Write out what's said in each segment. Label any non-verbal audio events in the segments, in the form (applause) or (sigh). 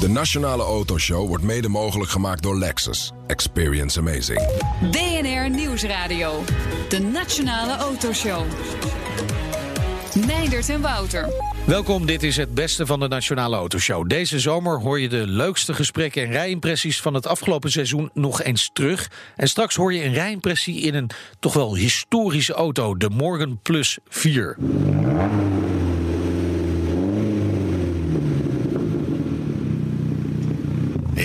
De Nationale Autoshow wordt mede mogelijk gemaakt door Lexus. Experience amazing. BNR Nieuwsradio. De Nationale Autoshow. Meindert en Wouter. Welkom, dit is het beste van de Nationale Autoshow. Deze zomer hoor je de leukste gesprekken en rijimpressies van het afgelopen seizoen nog eens terug. En straks hoor je een rijimpressie in een toch wel historische auto, de Morgan Plus 4.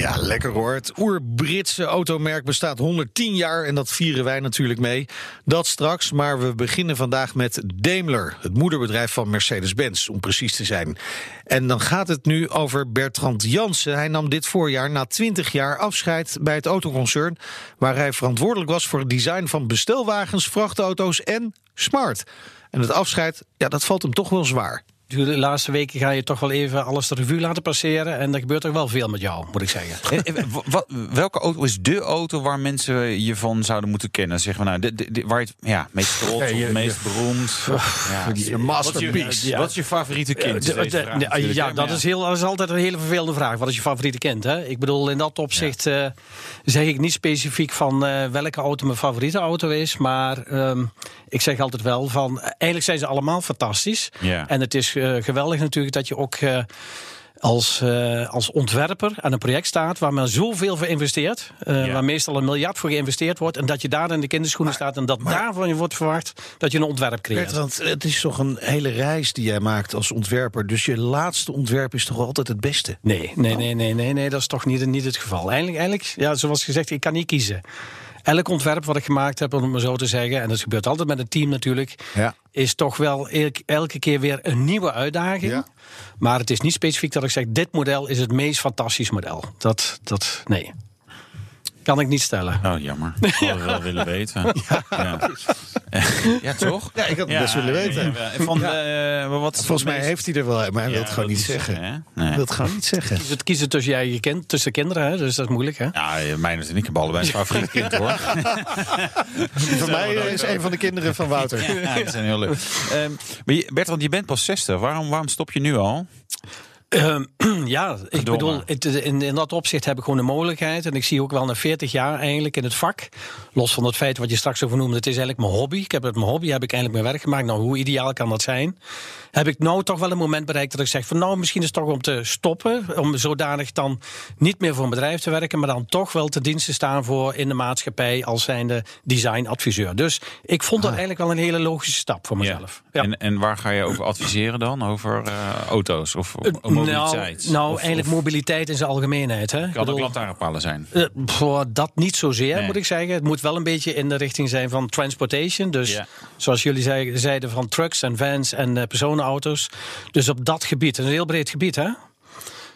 Ja, lekker hoor. Het oer-Britse automerk bestaat 110 jaar en dat vieren wij natuurlijk mee. Dat straks, maar we beginnen vandaag met Daimler, het moederbedrijf van Mercedes-Benz, om precies te zijn. En dan gaat het nu over Bertrand Jansen. Hij nam dit voorjaar na 20 jaar afscheid bij het autoconcern, waar hij verantwoordelijk was voor het design van bestelwagens, vrachtauto's en smart. En het afscheid, ja, dat valt hem toch wel zwaar de laatste weken ga je toch wel even alles de revue laten passeren. En er gebeurt toch wel veel met jou, moet ik zeggen. En, en, wat, welke auto is de auto waar mensen je van zouden moeten kennen? Zeg maar, nou, de, de, de- waar je het ja, meest trots Ja, je- of meest beroemd. Ja. Masterpiece. Wat is je favoriete kind? Vraag ja, dat is, heel, dat is altijd een hele vervelende vraag. Wat is je favoriete kind? Hè? Ik bedoel, in dat opzicht eh, zeg ik niet specifiek van eh, welke auto mijn favoriete auto is. Maar ehm, ik zeg altijd wel van, eh, eigenlijk zijn ze allemaal fantastisch. Ja. En het is eh, geweldig natuurlijk dat je ook... eh, als, eh, als ontwerper aan een project staat waar men zoveel voor investeert, eh, Ja. waar meestal een miljard voor geïnvesteerd wordt, en dat je daar in de kinderschoenen staat en dat daarvan je wordt verwacht dat je een ontwerp creëert. Bertrand, het is toch een hele reis die jij maakt als ontwerper. Dus je laatste ontwerp is toch altijd het beste? Nee, nee, nee, nee, nee, nee dat is toch niet, niet het geval. Eigenlijk, eigenlijk, ja, zoals gezegd, ik kan niet kiezen. Elk ontwerp wat ik gemaakt heb, om het maar zo te zeggen, en dat gebeurt altijd met een team natuurlijk, Ja. is toch wel elk- elke keer weer een nieuwe uitdaging. Ja. Maar het is niet specifiek dat ik zeg, dit model is het meest fantastisch model. Dat, dat, nee. Kan ik niet stellen. Oh, jammer. Ik zou het wel willen weten. (laughs) Ja, ja. toch? Ja, ik had het best willen weten. ja, ja. Van, eh, maar wat is Volgens mij meest- heeft hij er wel, maar hij wil Ja, het gewoon niet zeggen. Hij Nee. wil het gewoon niet zeggen. Kies het kiezen tussen je eigen kind, tussen kinderen, hè? dus dat is moeilijk. Hè? Ja, mijn en ik hebben allebei een (laughs) favoriet kind hoor. (laughs) Voor mij is een van de kinderen van Wouter. Ja, die zijn heel leuk. Ehm, maar je, Bertrand, je bent pas 60. Waarom, waarom stop je nu al? Ehm, (clears throat) ja, ik bedoel, het- in, in dat opzicht heb ik gewoon de mogelijkheid. En ik zie ook wel na 40 jaar eigenlijk in het vak. Los van het feit wat je straks over noemde, het is eigenlijk mijn hobby. Ik heb het mijn hobby, heb ik eigenlijk mijn werk gemaakt. Nou, hoe ideaal kan dat zijn? Heb ik nou toch wel een moment bereikt dat ik zeg van nou, misschien is het toch om te stoppen. Om zodanig dan niet meer voor een bedrijf te werken, maar dan toch wel te dienst te staan voor in de maatschappij als zijnde designadviseur. Dus ik vond dat eigenlijk wel een hele logische stap voor mezelf. Ja. En, en waar ga je over adviseren dan? Over eh, auto's of, of mobiliteit? Nou, nou Of- eigenlijk of- mobiliteit in zijn algemeenheid. Hè? Ik Kan ook bedoel- lantaarnpalen zijn. Voor dat niet zozeer, Nee. moet ik zeggen. Het moet wel een beetje in de richting zijn van transportation. Dus Ja. zoals jullie zei- zeiden, van trucks en vans en eh, personenauto's. Dus op dat gebied. Een heel breed gebied, hè?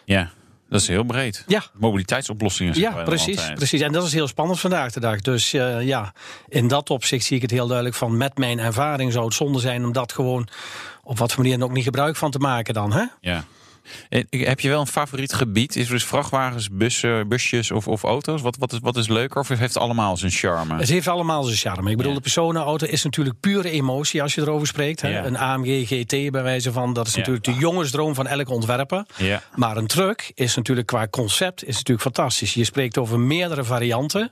Ja, dat is heel breed. Ja. Mobiliteitsoplossingen. Ja, precies, precies. En dat is heel spannend vandaag de dag. Dus eh, ja, in dat opzicht zie ik het heel duidelijk van... met mijn ervaring zou het zonde zijn om dat gewoon... op wat voor manier ook niet gebruik van te maken dan, hè? Ja. En, heb je wel een favoriet gebied? Is er dus vrachtwagens, bussen, busjes of, of auto's? Wat, wat, is, wat is leuker of heeft het allemaal zijn charme? Het heeft allemaal zijn charme. Ik bedoel, Ja. de personenauto is natuurlijk pure emotie als je erover spreekt. Hè? Ja. Een AMG GT bij wijze van, dat is Ja. natuurlijk de jongensdroom van elke ontwerper. Maar een truck is natuurlijk qua concept is natuurlijk fantastisch. Je spreekt over meerdere varianten.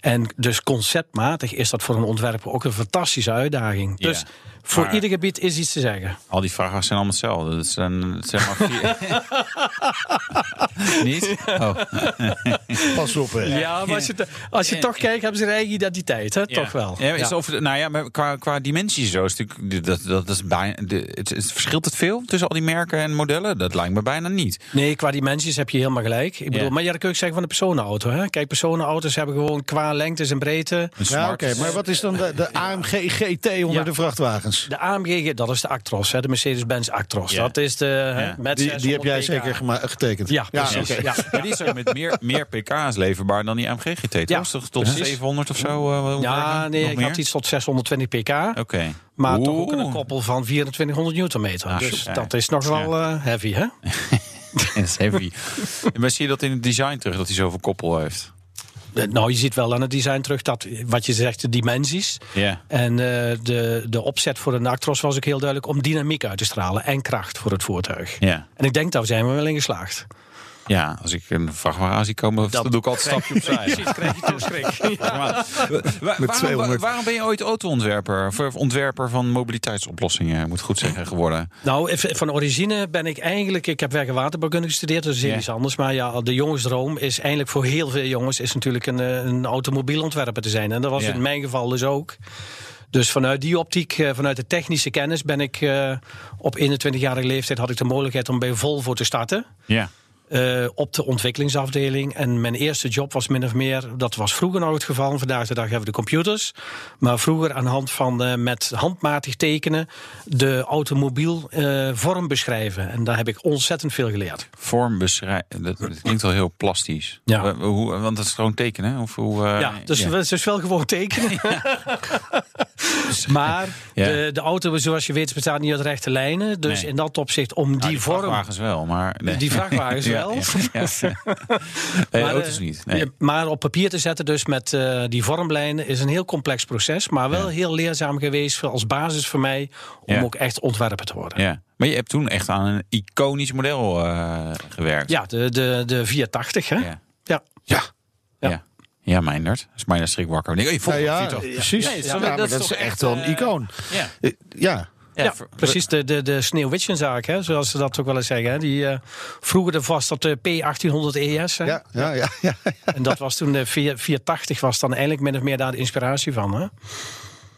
En dus conceptmatig is dat voor een ontwerper ook een fantastische uitdaging. Ja. Dus voor Maar- ieder gebied is iets te zeggen. Al die vrachtwagens zijn allemaal hetzelfde. Dat zijn zeg maar vier... (laughs) (laughs) Niet? Oh. (laughs) Pas op, hè. Ja, maar als je, te- als je toch kijkt, hebben ze een eigen identiteit, hè? Toch wel. Ja, is Ja. Of, nou ja, maar qua, qua dimensies zo is natuurlijk, dat, dat is bijna, de, het, het- verschilt het veel tussen al die merken en modellen? Dat lijkt me bijna niet. Nee, qua dimensies heb je helemaal gelijk. Ik bedoel, Ja. Maar ja, dat kun je ook zeggen van de personenauto. Hè? Kijk, personenauto's hebben gewoon qua lengtes en breedte. Ja, oké, maar wat is dan de, de AMG GT onder Ja. de vrachtwagens? De AMG, dat is de Actros, hè? de Mercedes-Benz Actros. Ja. Dat is de hè, Ja. met Die, die heb jij 600 zeker getekend? Ja, precies. Precies. oké. Ja. Maar die zijn met meer, meer pk's leverbaar dan die AMG GT. Ja, toch tot precies. 700 of zo? eh, Ja, nee, ik meer? had iets tot 620 pk. Oké. Maar toch ook een koppel van 2400 newtonmeter. Ah, dus ja. dat is nog wel eh, heavy, hè? (laughs) Dat is heavy. maar zie je dat in het design terug, dat hij zoveel koppel heeft? Eh, Nou, je ziet wel aan het design terug dat, wat je zegt, de dimensies. Ja. En eh, de, de opzet voor de Actros was ook heel duidelijk om dynamiek uit te stralen en kracht voor het voertuig. Ja. En ik denk, daar zijn we wel in geslaagd. Ja, als ik een vrachtwagen aan zie komen, dan doe ik altijd een stapje opzij. Precies, krijg je (laughs) waarom, 200. waarom ben je ooit autoontwerper, of ontwerper van mobiliteitsoplossingen, moet ik goed zeggen, geworden? Nou, even- van origine ben ik eigenlijk... Ik heb werk- en waterbouwkunde gestudeerd, dat is heel Ja. iets anders. Maar ja, de jongensdroom is eigenlijk voor heel veel jongens... is natuurlijk een, eh, een automobielontwerper te zijn. En dat was in mijn geval dus ook. Dus vanuit die optiek, eh, vanuit de technische kennis... ben ik eh, op 21-jarige leeftijd had ik de mogelijkheid om bij Volvo te starten. Ja. Eh, op de ontwikkelingsafdeling. En mijn eerste job was min of meer, dat was vroeger nog het geval. Vandaag de dag hebben we de computers. Maar vroeger aan de hand van eh, met handmatig tekenen de automobiel eh, vorm beschrijven. En daar heb ik ontzettend veel geleerd. Vorm beschrijven, dat, dat klinkt wel heel plastisch. Ja. Hoe, want dat is gewoon tekenen, of hoe? ja, dus ja. het is wel gewoon tekenen. (laughs) (laughs) (laughs) maar de, de auto, zoals je weet, bestaat niet uit rechte lijnen. Dus Nee. in dat opzicht, om Nou, die, die vorm... vrachtwagens wel, maar nee. Die vrachtwagens (laughs) wel. Ja. (laughs) Nee, Maar, auto's eh, niet. Nee. Maar op papier te zetten, dus met eh, die vormlijnen, is een heel complex proces. Maar wel heel leerzaam geweest als basis voor mij om ook echt ontwerper te worden. Ja. Maar je hebt toen echt aan een iconisch model eh, gewerkt. Ja, de, de, de 480, hè? Ja. Ja. Ja. Ja. Ja. Meindert. Dat is bijna schrik wakker. Nee, hey, Ja, volgende ja, precies. Nee, Ja, maar dat dat, is toch echt wel een eh, icoon. Ja. Eh, Ja. Precies. De, de, de Sneeuwwitchenzaak, hè, zoals ze dat ook wel eens zeggen. Hè. Die, eh, vroeger de was dat de P1800 ES. Hè. Ja, ja, ja, ja. En dat was toen de 4- 480 was dan eigenlijk min of meer daar de inspiratie van. Hè.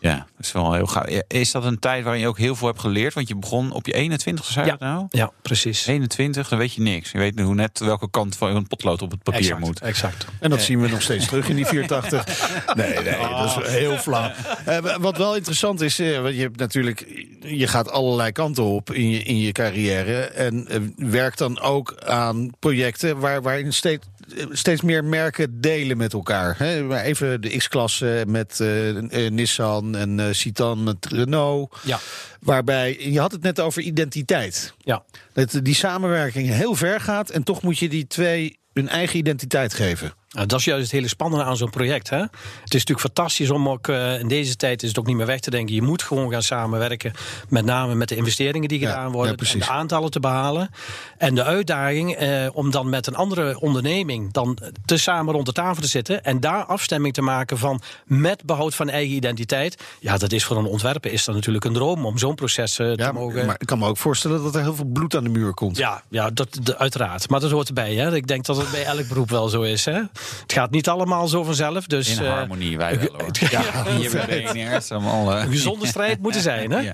Ja, dat is wel heel gaaf. Ja, Is dat een tijd waarin je ook heel veel hebt geleerd? Want je begon op je 21, zei je Ja. dat nou? Ja, precies. 21, dan weet je niks. Je weet hoe net welke kant van een potlood op het papier exact, moet. Exact. En dat zien we nog steeds terug in die 480. (laughs) Nee, nee, dat is heel flauw. Eh, wat wel interessant is, eh, want je hebt natuurlijk, je gaat allerlei kanten op in je, in je carrière. En eh, werkt dan ook aan projecten waar, waarin steeds, steeds meer merken delen met elkaar. Hè? Even de X-klasse met eh, eh, Nissan en eh Citan met Renault. Ja. Waarbij, je had het net over identiteit. Ja. Dat die samenwerking heel ver gaat en toch moet je die twee hun eigen identiteit geven. Nou, dat is juist het hele spannende aan zo'n project. Hè? Het is natuurlijk fantastisch om ook eh, in deze tijd is het ook niet meer weg te denken. Je moet gewoon gaan samenwerken. Met name met de investeringen die Ja, gedaan ja, worden. en precies. de aantallen te behalen. En de uitdaging eh, om dan met een andere onderneming dan te samen rond de tafel te zitten. En daar afstemming te maken van met behoud van eigen identiteit. Ja, dat is voor een ontwerper is dat natuurlijk een droom om zo'n proces eh, te Ja, mogen. maar ik kan me ook voorstellen dat er heel veel bloed aan de muur komt. Ja, ja dat, de- uiteraard. Maar dat hoort erbij. Hè? Ik denk dat het bij elk beroep wel zo is. Hè? Het gaat niet allemaal zo vanzelf. Dus, In eh, harmonie, wij wel hoor. (laughs) Ja, Hier bij BNR's allemaal. een gezonde strijd moeten zijn. Hè? Ja.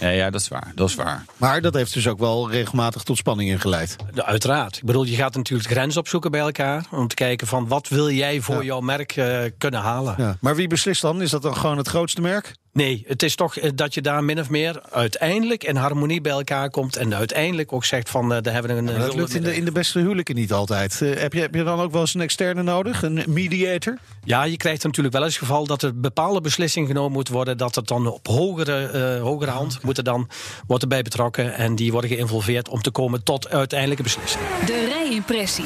Ja, ja, dat is waar. Dat is waar. Maar dat heeft dus ook wel regelmatig tot spanning ingeleid. Ja, Uiteraard. Ik bedoel, je gaat natuurlijk de grens opzoeken bij elkaar. Om te kijken van wat wil jij voor Ja. jouw merk eh, kunnen halen. Ja. Maar wie beslist dan? Is dat dan gewoon het grootste merk? Nee, het is toch eh, dat je daar min of meer uiteindelijk in harmonie bij elkaar komt. En uiteindelijk ook zegt van, eh daar hebben we een... Dat lukt in de, in de beste huwelijken niet altijd. Eh, heb, je, heb je dan ook wel eens een externe nodig? Een mediator? Ja, je krijgt natuurlijk wel eens het geval dat er bepaalde beslissingen genomen moet worden. Dat het dan op hogere, eh, hogere hand moet er dan, wordt erbij betrokken. En die worden geïnvolveerd om te komen tot uiteindelijke beslissingen. De rijimpressie.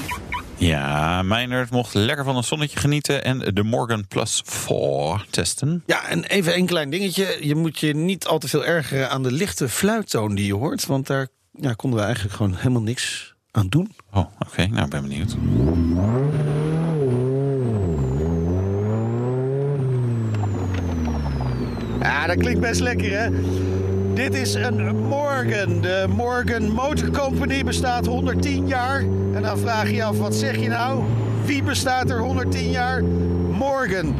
Ja, Meijnerd mocht lekker van een zonnetje genieten en de Morgan Plus 4 testen. Ja, en even een klein dingetje. Je moet je niet al te veel ergeren aan de lichte fluittoon die je hoort. Want daar ja, konden we eigenlijk gewoon helemaal niks aan doen. Oh, oké. Nou, ik ben benieuwd. Ja, dat klinkt best lekker, hè? Dit is een Morgan. De Morgan Motor Company bestaat 110 jaar. En dan vraag je je af, wat zeg je nou? Wie bestaat er 110 jaar? Morgan.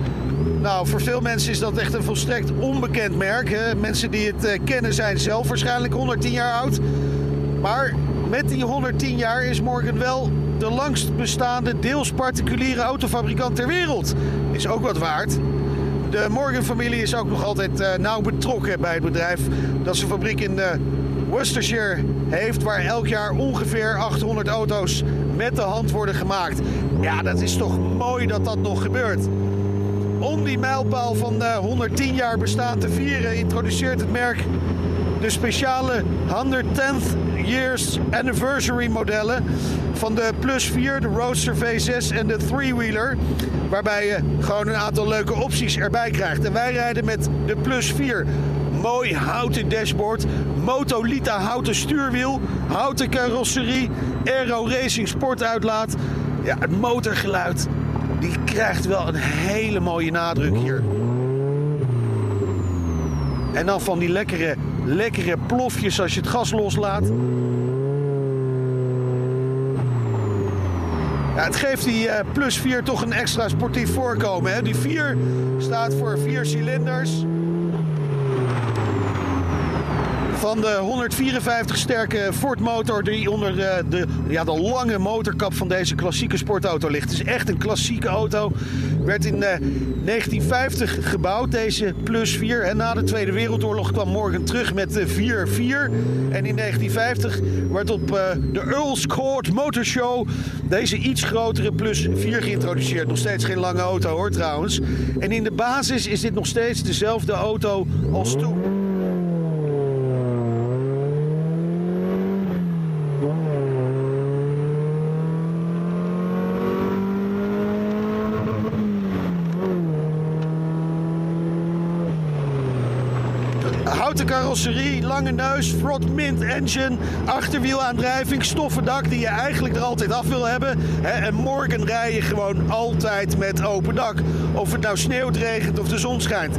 Nou, voor veel mensen is dat echt een volstrekt onbekend merk. Mensen die het eh, kennen zijn zelf waarschijnlijk 110 jaar oud. Maar met die 110 jaar is Morgan wel de langst bestaande deels particuliere autofabrikant ter wereld. Is ook wat waard. De Morgan-familie is ook nog altijd eh, nauw betrokken bij het bedrijf dat zijn fabriek in eh, Worcestershire heeft, waar elk jaar ongeveer 800 auto's met de hand worden gemaakt. Ja, dat is toch mooi dat dat nog gebeurt. Om die mijlpaal van eh, 110 jaar bestaan te vieren, introduceert het merk de speciale 110th Years Anniversary modellen van de Plus 4, de Roadster V6 en de Three-Wheeler. Waarbij je gewoon een aantal leuke opties erbij krijgt. En wij rijden met de Plus 4. Mooi houten dashboard, Motolita houten stuurwiel, houten carrosserie, Aero Racing sportuitlaat. Ja, het motorgeluid, die krijgt wel een hele mooie nadruk hier. En dan van die lekkere, lekkere plofjes als je het gas loslaat. Ja, het geeft die eh, plus 4 toch een extra sportief voorkomen. Hè? Die 4 staat voor vier cilinders. Van de 154 sterke Ford motor die onder eh, de, ja, de lange motorkap van deze klassieke sportauto ligt. Het is echt een klassieke auto. Werd in eh, 1950 gebouwd, deze Plus 4. En na de Tweede Wereldoorlog kwam Morgan terug met de 4-4. En in 1950 werd op eh, de Earl's Court Motor Show deze iets grotere Plus 4 geïntroduceerd. Nog steeds geen lange auto hoor trouwens. En in de basis is dit nog steeds dezelfde auto als toen. Houten carrosserie, lange neus, front mint engine, achterwielaandrijving, stoffen dak die je eigenlijk er altijd af wil hebben. En morgen rij je gewoon altijd met open dak. Of het nou sneeuwt, regent of de zon schijnt.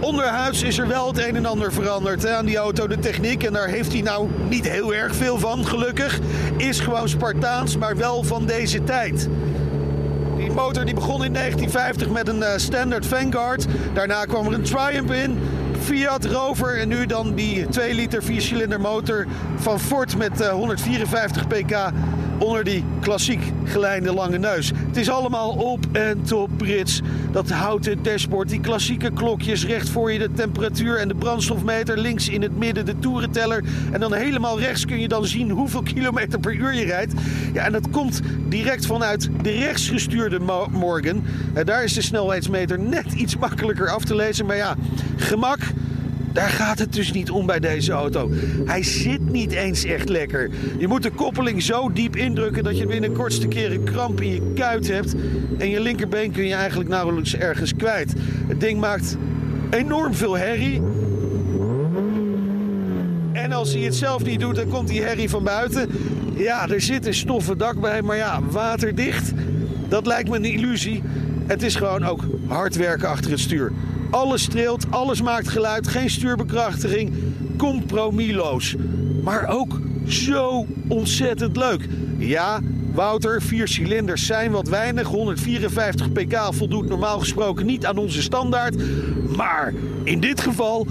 Onderhuids is er wel het een en ander veranderd hè, aan die auto, de techniek. En daar heeft hij nou niet heel erg veel van, gelukkig. Is gewoon Spartaans, maar wel van deze tijd. Die motor die begon in 1950 met een eh, standard Vanguard. Daarna kwam er een Triumph in. Fiat Rover. En nu dan die 2 liter 4 cilinder motor van Ford met eh, 154 pk onder die klassiek gelijnde lange neus. Het is allemaal op en top Brits. Dat houten dashboard, die klassieke klokjes, recht voor je de temperatuur en de brandstofmeter, links in het midden de toerenteller en dan helemaal rechts kun je dan zien hoeveel kilometer per uur je rijdt. Ja, en dat komt direct vanuit de rechtsgestuurde Mo- Morgan. Eh, daar is de snelheidsmeter net iets makkelijker af te lezen, maar ja, gemak. Daar gaat het dus niet om bij deze auto. Hij zit niet eens echt lekker. Je moet de koppeling zo diep indrukken dat je binnen kortste keer een kramp in je kuit hebt. En je linkerbeen kun je eigenlijk nauwelijks ergens kwijt. Het ding maakt enorm veel herrie. En als hij het zelf niet doet, dan komt die herrie van buiten. Ja, er zit een stoffen dak bij, maar ja, waterdicht. Dat lijkt me een illusie. Het is gewoon ook hard werken achter het stuur. Alles streelt, alles maakt geluid, geen stuurbekrachtiging. Compromisloos. Maar ook zo ontzettend leuk. Ja, Wouter, vier cilinders zijn wat weinig. 154 pk voldoet normaal gesproken niet aan onze standaard. Maar in dit geval,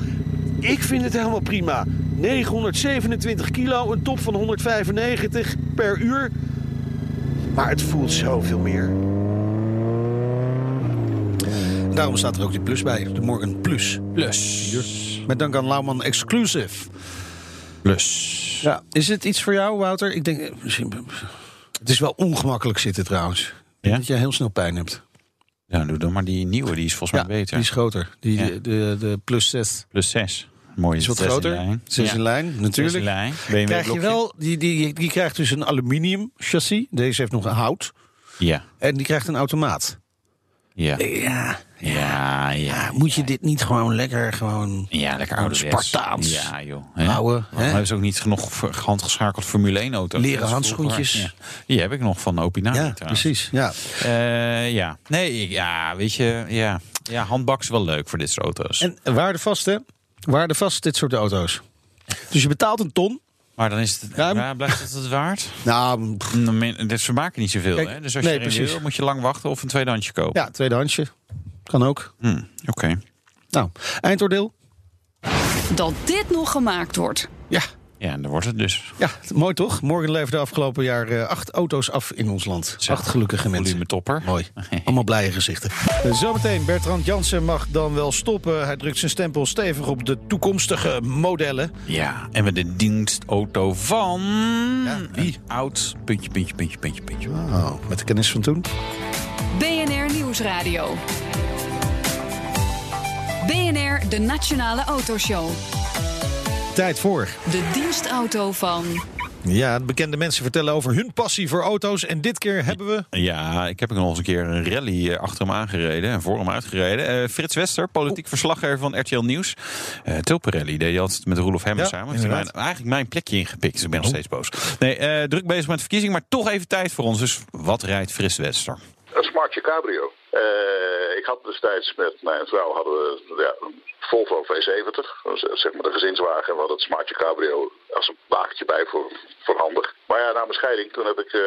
ik vind het helemaal prima. 927 kilo, een top van 195 per uur. Maar het voelt zoveel meer. Daarom staat er ook die plus bij. De Morgan Plus. Plus. Met dank aan Lauwman Exclusive. Plus. Ja, is het iets voor jou, Wouter? Ik denk, eh, misschien- het is wel ongemakkelijk zitten trouwens. Ja? Dat je heel snel pijn hebt. Ja, doe dan maar die nieuwe, die is volgens mij beter. die is groter. Die, Ja. de, de, de Plus 6 Plus 6. Mooi. is wat zes in groter. lijn. 6 Ja. in lijn, Zes in natuurlijk. lijn. BMW Krijg je wel, die, die, die krijgt dus een aluminium chassis. Deze heeft nog een hout. Ja. En die krijgt een automaat. Ja. Ja, Ja, ja. moet je dit niet gewoon lekker gewoon... Ja, lekker ouderwets. Spartaans. Ja, joh. Hè? Waarom hè? hebben ze ook niet genoeg handgeschakeld Formule 1 auto's? Leren handschoentjes. Ja. Die heb ik nog van Opinari ja, trouwens. precies. Ja. Eh, ja. Nee, ja, weet je, ja. Ja, handbak is wel leuk voor dit soort auto's. En waardevast, hè? Waardevast, dit soort auto's. Dus je betaalt een ton. maar dan is het, Ja, ja, blijft het het waard? Nou, pff, Dus ze maken niet zoveel, Kijk, hè? Dus als nee, je erin precies. wil, moet je lang wachten of een tweedehandsje kopen. ja, tweedehandsje. Kan ook. Hm, Oké. Nou, eindoordeel? Dat dit nog gemaakt wordt. Ja, Ja, en dan wordt het dus. Ja, mooi toch? Morgen leverden afgelopen jaar eh, acht auto's af in ons land. Zo. Acht gelukkige mensen. Volume topper. Mooi. (laughs) Allemaal blije gezichten. Zometeen, Bertrand Jansen mag dan wel stoppen. Hij drukt zijn stempel stevig op de toekomstige modellen. Ja, en we de dienstauto van... Ja, wie? Oud puntje, puntje, puntje, puntje, puntje. Oh, met de kennis van toen. BNR Nieuwsradio. BNR, de Nationale Autoshow. Tijd voor. De dienstauto van... Ja, bekende mensen vertellen over hun passie voor auto's. En dit keer hebben we... Ja, ik heb nog eens een keer een rally eh, achter hem aangereden en voor hem uitgereden. Eh, Frits Wester, politiek verslaggever van RTL Nieuws. Uh, Tulpenrally deed je altijd met Roelof Hemmer Ja, samen. Heeft mijn- eigenlijk mijn plekje ingepikt, dus ik ben nog steeds boos. Nee, eh, druk bezig met de verkiezing, maar toch even tijd voor ons. Dus wat rijdt Frits Wester? Een smartje cabrio. Eh, ik had destijds met mijn vrouw hadden we ja, een Volvo V70, dus, eh, zeg maar de gezinswagen. En we hadden het cabrio als een wagentje bij voor, voor handig. Maar ja, na mijn scheiding, toen heb ik eh,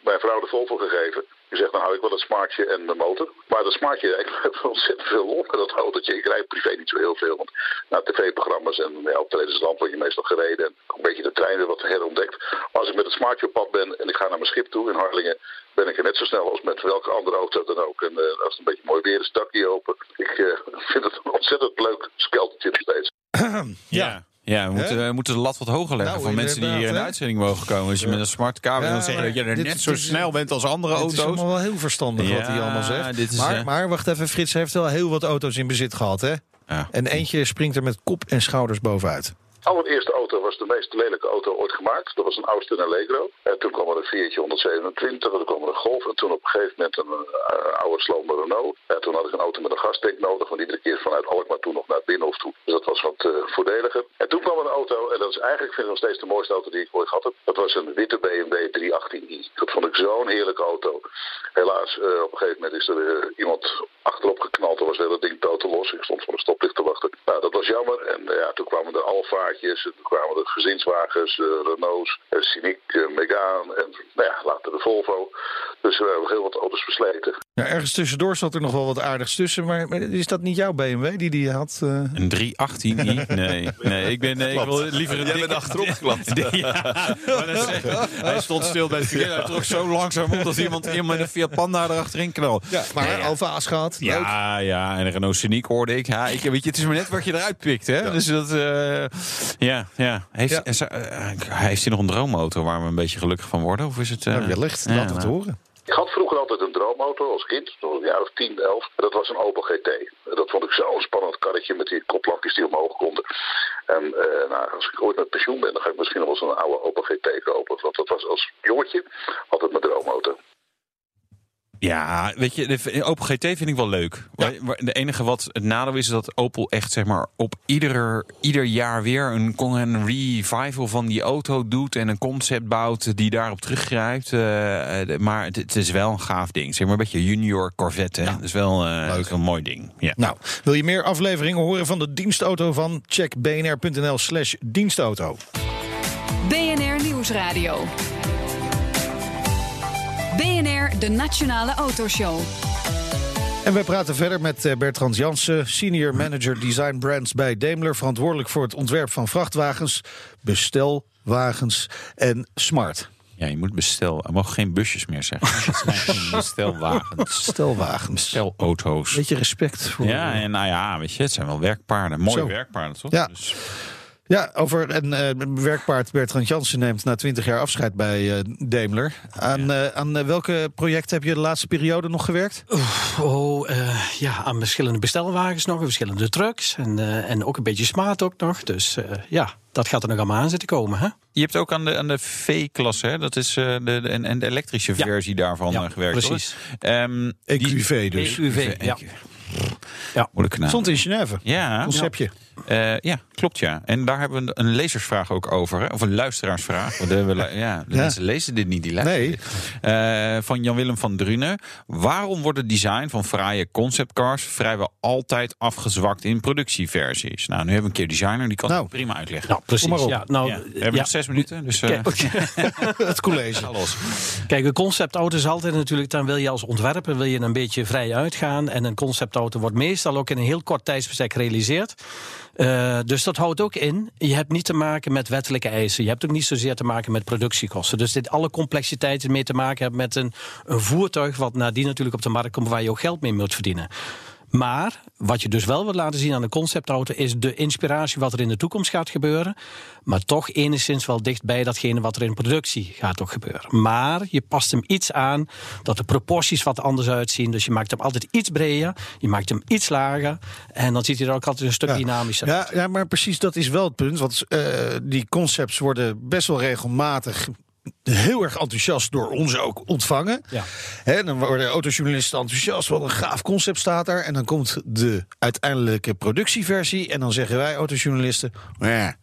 mijn vrouw de Volvo gegeven. Die zegt, dan hou ik wel het smartje en de motor. Maar dat smartje, (laughs) ik heb ontzettend veel lol met dat autootje. Ik rijd privé niet zo heel veel, want na tv-programma's en ja, optredens land word je meestal gereden. En een beetje de trein weer wat herontdekt. Maar als ik met het smartje op pad ben en ik ga naar mijn schip toe in Harlingen, ben ik er net zo snel als met welke andere auto dan ook. En eh, als het een beetje mooi weer is, dakje open. Ik eh, vind het een ontzettend leuk skeltertje nog steeds. (clears throat) Ja. Ja, we moeten, we moeten de lat wat hoger leggen Nou, van mensen die hier in de uitzending mogen komen. Als je met een smart kabel Ja, dan zeggen dat je er dit- net zo is- snel bent als andere Het is auto's. allemaal wel heel verstandig wat hij allemaal zegt. dit is, maar, eh, maar wacht even, Frits heeft wel heel wat auto's in bezit gehad, hè? Ja. En eentje springt er met kop en schouders bovenuit. Allereerste auto was de meest lelijke auto ooit gemaakt. Dat was een Austin Allegro. En toen kwam er een Fiatje 127, en toen kwam er een Golf. En toen op een gegeven moment een eh, oude slome Renault. En toen had ik een auto met een gastank nodig, want iedere keer vanuit Alkmaar toen nog naar het Binnenhof toe. Dus dat was wat eh, voordeliger. En toen kwam er een auto, en dat is eigenlijk vind ik nog steeds de mooiste auto die ik ooit gehad heb. Dat was een witte BMW 318i. Dat vond ik zo'n heerlijke auto. Helaas, eh, op een gegeven moment is er iemand achterop geknald. Toen was het hele ding totaal los. Ik stond voor een stoplicht te wachten. Nou, dat was jammer. En ja, toen kwamen de Alfaatjes, en toen kwamen de gezinswagens, eh, Renaults, eh, Scenic, eh, Megane en nou ja, later de Volvo. Dus we hebben heel wat auto's versleten. Ja, ergens tussendoor zat er nog wel wat aardigs tussen. Maar, is dat niet jouw BMW die die had? eh? Een 318i? Nee, nee, ik ben nee, ik wil liever een Jij dikke- bent achterop geklapt. (laughs) Ja, (laughs) hij stond stil bij het verkeer. Hij trok zo langzaam op dat iemand iemand met een Fiat Panda erachterin knal. Ja, maar ja. Alfa's gehad. Leuk. Ja, ja, en een Renault Scenic hoorde ik. Ja, ik weet je, het is maar net wat je eruit pikt, hè? Dus dat, eh, ja, ja. Heeft, Ja. eh, heeft hij nog een droomauto waar we een beetje gelukkig van worden? Of is het? eh, Nou, wellicht, ja, laat het nou. horen. Ik had vroeger altijd een droomauto als kind, toen was ik een jaar of 10, 11. Dat was een Opel GT. Dat vond ik zo'n spannend karretje met die koplampjes die omhoog konden. En eh, nou, als ik ooit met pensioen ben, dan ga ik misschien nog wel eens een oude Opel GT kopen. Want dat was als jongetje altijd mijn droomauto. Ja, weet je, de Opel GT vind ik wel leuk. Waar- De enige wat het nadeel is, is dat Opel echt zeg maar op ieder, ieder jaar weer een, een revival van die auto doet en een concept bouwt die daarop teruggrijpt. Eh, eh, maar het, het is wel een gaaf ding. Zeg maar een beetje junior Corvette. Hè? Dat is wel eh, Leuk. een mooi ding. Ja. Nou, wil je meer afleveringen horen van de dienstauto van? Check bnr.nl slash dienstauto. BNR Nieuwsradio. De Nationale Autoshow. En wij praten verder met eh, Bertrand Jansen, senior manager design brands bij Daimler, verantwoordelijk voor het ontwerp van vrachtwagens, bestelwagens en smart. ja, je moet bestel. Er mogen geen busjes meer zeggen. (laughs) Het zijn bestelwagens. Bestelwagens. Bestelauto's. Beetje respect voor. Ja, en nou ja, weet je, het zijn wel werkpaarden. Mooie Zo. werkpaarden, toch? Ja. Dus, Ja, over een eh, werkpaard Bertrand Jansen neemt na 20 jaar afscheid bij eh, Daimler. Aan, eh, aan welke projecten heb je de laatste periode nog gewerkt? Oh, eh, ja, aan verschillende bestelwagens nog, en verschillende trucks. En, eh, en ook een beetje smaat ook nog. Dus eh, ja, dat gaat er nog allemaal aan zitten komen. Hè? Je hebt ook aan de, aan de V-klasse, hè? dat is eh, de, de, en, en de elektrische Ja. versie daarvan Ja, gewerkt. precies. hoor. Ehm, EQV dus. EQV, ja. Ja. Moeilijke naam. Stond in Genève. Ja, Conceptje. Eh, ja, klopt ja. En daar hebben we een, lezersvraag ook over. Hè? Of een luisteraarsvraag. (laughs) Eh, lu- ja, de Ja. mensen lezen dit niet, die luisteren Nee. Eh, van Jan-Willem van Drunen. Waarom wordt het design van fraaie conceptcars vrijwel altijd afgezwakt in productieversies? Nou, nu hebben we een keer designer, die kan Nou. het prima uitleggen. Nou, precies. maar op. Ja, nou, Ja, we hebben ja. nog zes minuten, dus eh, Kijk, (laughs) Het college. los. Kijk, een conceptauto is altijd natuurlijk, dan wil je als ontwerper wil je een beetje vrij uitgaan. En een conceptauto wordt meestal ook in een heel kort tijdsbestek gerealiseerd. Eh, dus dat houdt ook in, je hebt niet te maken met wettelijke eisen. Je hebt ook niet zozeer te maken met productiekosten. Dus dit alle complexiteiten mee te maken hebben met een, voertuig... wat nadien natuurlijk op de markt komt waar je ook geld mee moet verdienen. Maar wat je dus wel wil laten zien aan de conceptauto is de inspiratie wat er in de toekomst gaat gebeuren. Maar toch enigszins wel dicht bij datgene wat er in productie gaat ook gebeuren. Maar je past hem iets aan dat de proporties wat anders uitzien. Dus je maakt hem altijd iets breder, je maakt hem iets lager. En dan ziet hij er ook altijd een stuk dynamischer Ja, uit. ja, maar precies dat is wel het punt. Want eh, die concepts worden best wel regelmatig heel erg enthousiast door ons ook ontvangen. Ja. Dan worden autojournalisten enthousiast. Wat een gaaf concept staat daar. En dan komt de uiteindelijke productieversie. En dan zeggen wij autojournalisten... Ja,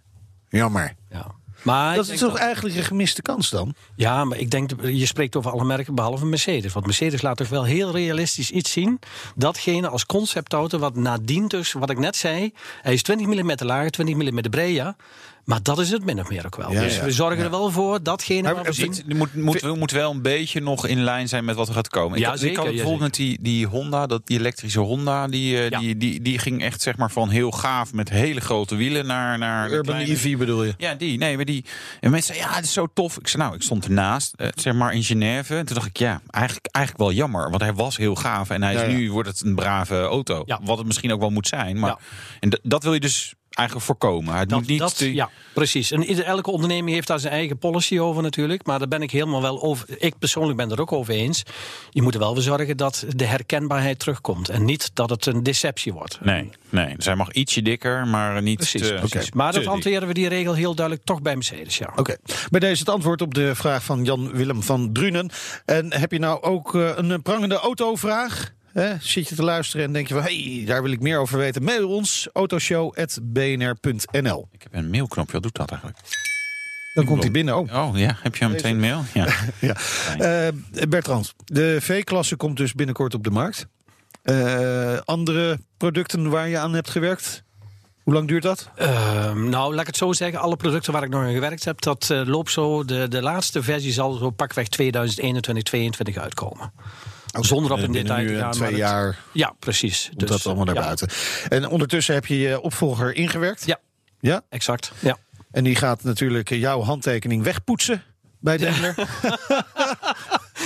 jammer. Ja. Maar Dat is toch dat- eigenlijk een gemiste kans dan? Ja, maar ik denk, je spreekt over alle merken behalve Mercedes. Want Mercedes laat toch wel heel realistisch iets zien. Datgene als conceptauto, wat nadien dus, wat ik net zei... hij is 20 mm lager, 20 mm breder... Maar dat is het min of meer ook wel. Ja, dus ja. we zorgen er wel voor datgene Maar wat we zien. Het moet, moet, we moet wel een beetje nog in lijn zijn met wat er gaat komen. Ja, ik, zeker, ik had ja, bijvoorbeeld met die, die Honda, dat, die elektrische Honda, die, eh, Ja. die, die, die ging echt zeg maar van heel gaaf met hele grote wielen naar, naar de Urban kleine- EV bedoel je? Ja, die. Nee, maar die. En mensen zeiden, ja, het is zo tof. Ik zei, nou, ik stond ernaast, eh, zeg maar in Genève. En toen dacht ik, ja, eigenlijk, eigenlijk wel jammer. Want hij was heel gaaf. En hij is nu wordt het een brave auto. Ja. Wat het misschien ook wel moet zijn. Maar Ja. en dat wil je dus eigenlijk voorkomen. Het moet niet dat, te- ja, precies. En ieder- elke onderneming heeft daar zijn eigen policy over natuurlijk. Maar daar ben ik helemaal wel over. Ik persoonlijk ben er ook over eens. Je moet er wel voor zorgen dat de herkenbaarheid terugkomt. En niet dat het een deceptie wordt. Nee, nee. Zij mag ietsje dikker, maar niet Precies. te, precies. Maar dat hanteren we die regel heel duidelijk toch bij Mercedes. Ja. Oké, bij deze het antwoord op de vraag van Jan-Willem van Drunen. En heb je nou ook eh, een prangende autovraag? Hè? Zit je te luisteren en denk je van... hey, daar wil ik meer over weten? Mail ons, autoshow.bnr.nl. Ik heb een mailknopje. Wat doet dat eigenlijk? Dan komt hij binnen. Oh, Oh ja, heb je hem meteen mail? (laughs) Ja. ja. Eh, Bertrand, de V-klasse komt dus binnenkort op de markt. Eh, andere producten waar je aan hebt gewerkt? Hoe lang duurt dat? Ehm, nou, laat ik het zo zeggen. Alle producten waar ik nog aan gewerkt heb, dat eh, loopt zo. De, de laatste versie zal zo pakweg 2021, 2022 uitkomen. Zonder op in detail nu, te eh, gaan. twee het- jaar Ja, precies. komt dat allemaal naar ja, buiten. En ondertussen heb je je opvolger ingewerkt. Ja. Ja? Exact. Ja. En die gaat natuurlijk jouw handtekening wegpoetsen bij Daimler. (laughs)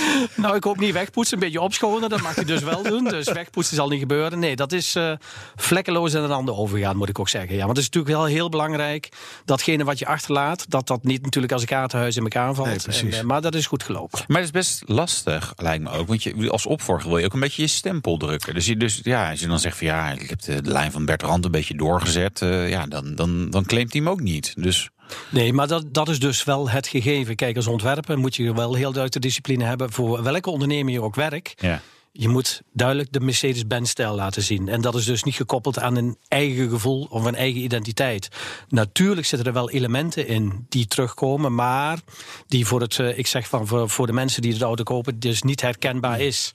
(laughs) Nou, ik hoop niet wegpoetsen, een beetje opschonen. Dat mag hij dus wel doen. Dus wegpoetsen zal niet gebeuren. Nee, dat is eh, vlekkeloos in een ander overgaan, moet ik ook zeggen. Ja, want het is natuurlijk wel heel belangrijk. Datgene wat je achterlaat, dat dat niet natuurlijk als een kaartenhuis in elkaar valt. Nee, precies. En, eh, maar dat is goed gelopen. Maar het is best lastig, lijkt me ook. Want je, als opvolger wil je ook een beetje je stempel drukken. Dus, je, dus ja, als je dan zegt van ja, ik heb de, de lijn van Bertrand een beetje doorgezet. eh, ja, dan, dan, dan claimt hij hem ook niet. Dus Nee, maar dat, dat is dus wel het gegeven. Kijk, als ontwerper moet je wel heel duidelijk de discipline hebben voor welke onderneming je ook werkt. ja. Je moet duidelijk de Mercedes-Benz-stijl laten zien. En dat is dus niet gekoppeld aan een eigen gevoel of een eigen identiteit. Natuurlijk zitten er wel elementen in die terugkomen, maar die voor het, eh, ik zeg van voor, voor de mensen die de auto kopen, dus niet herkenbaar is.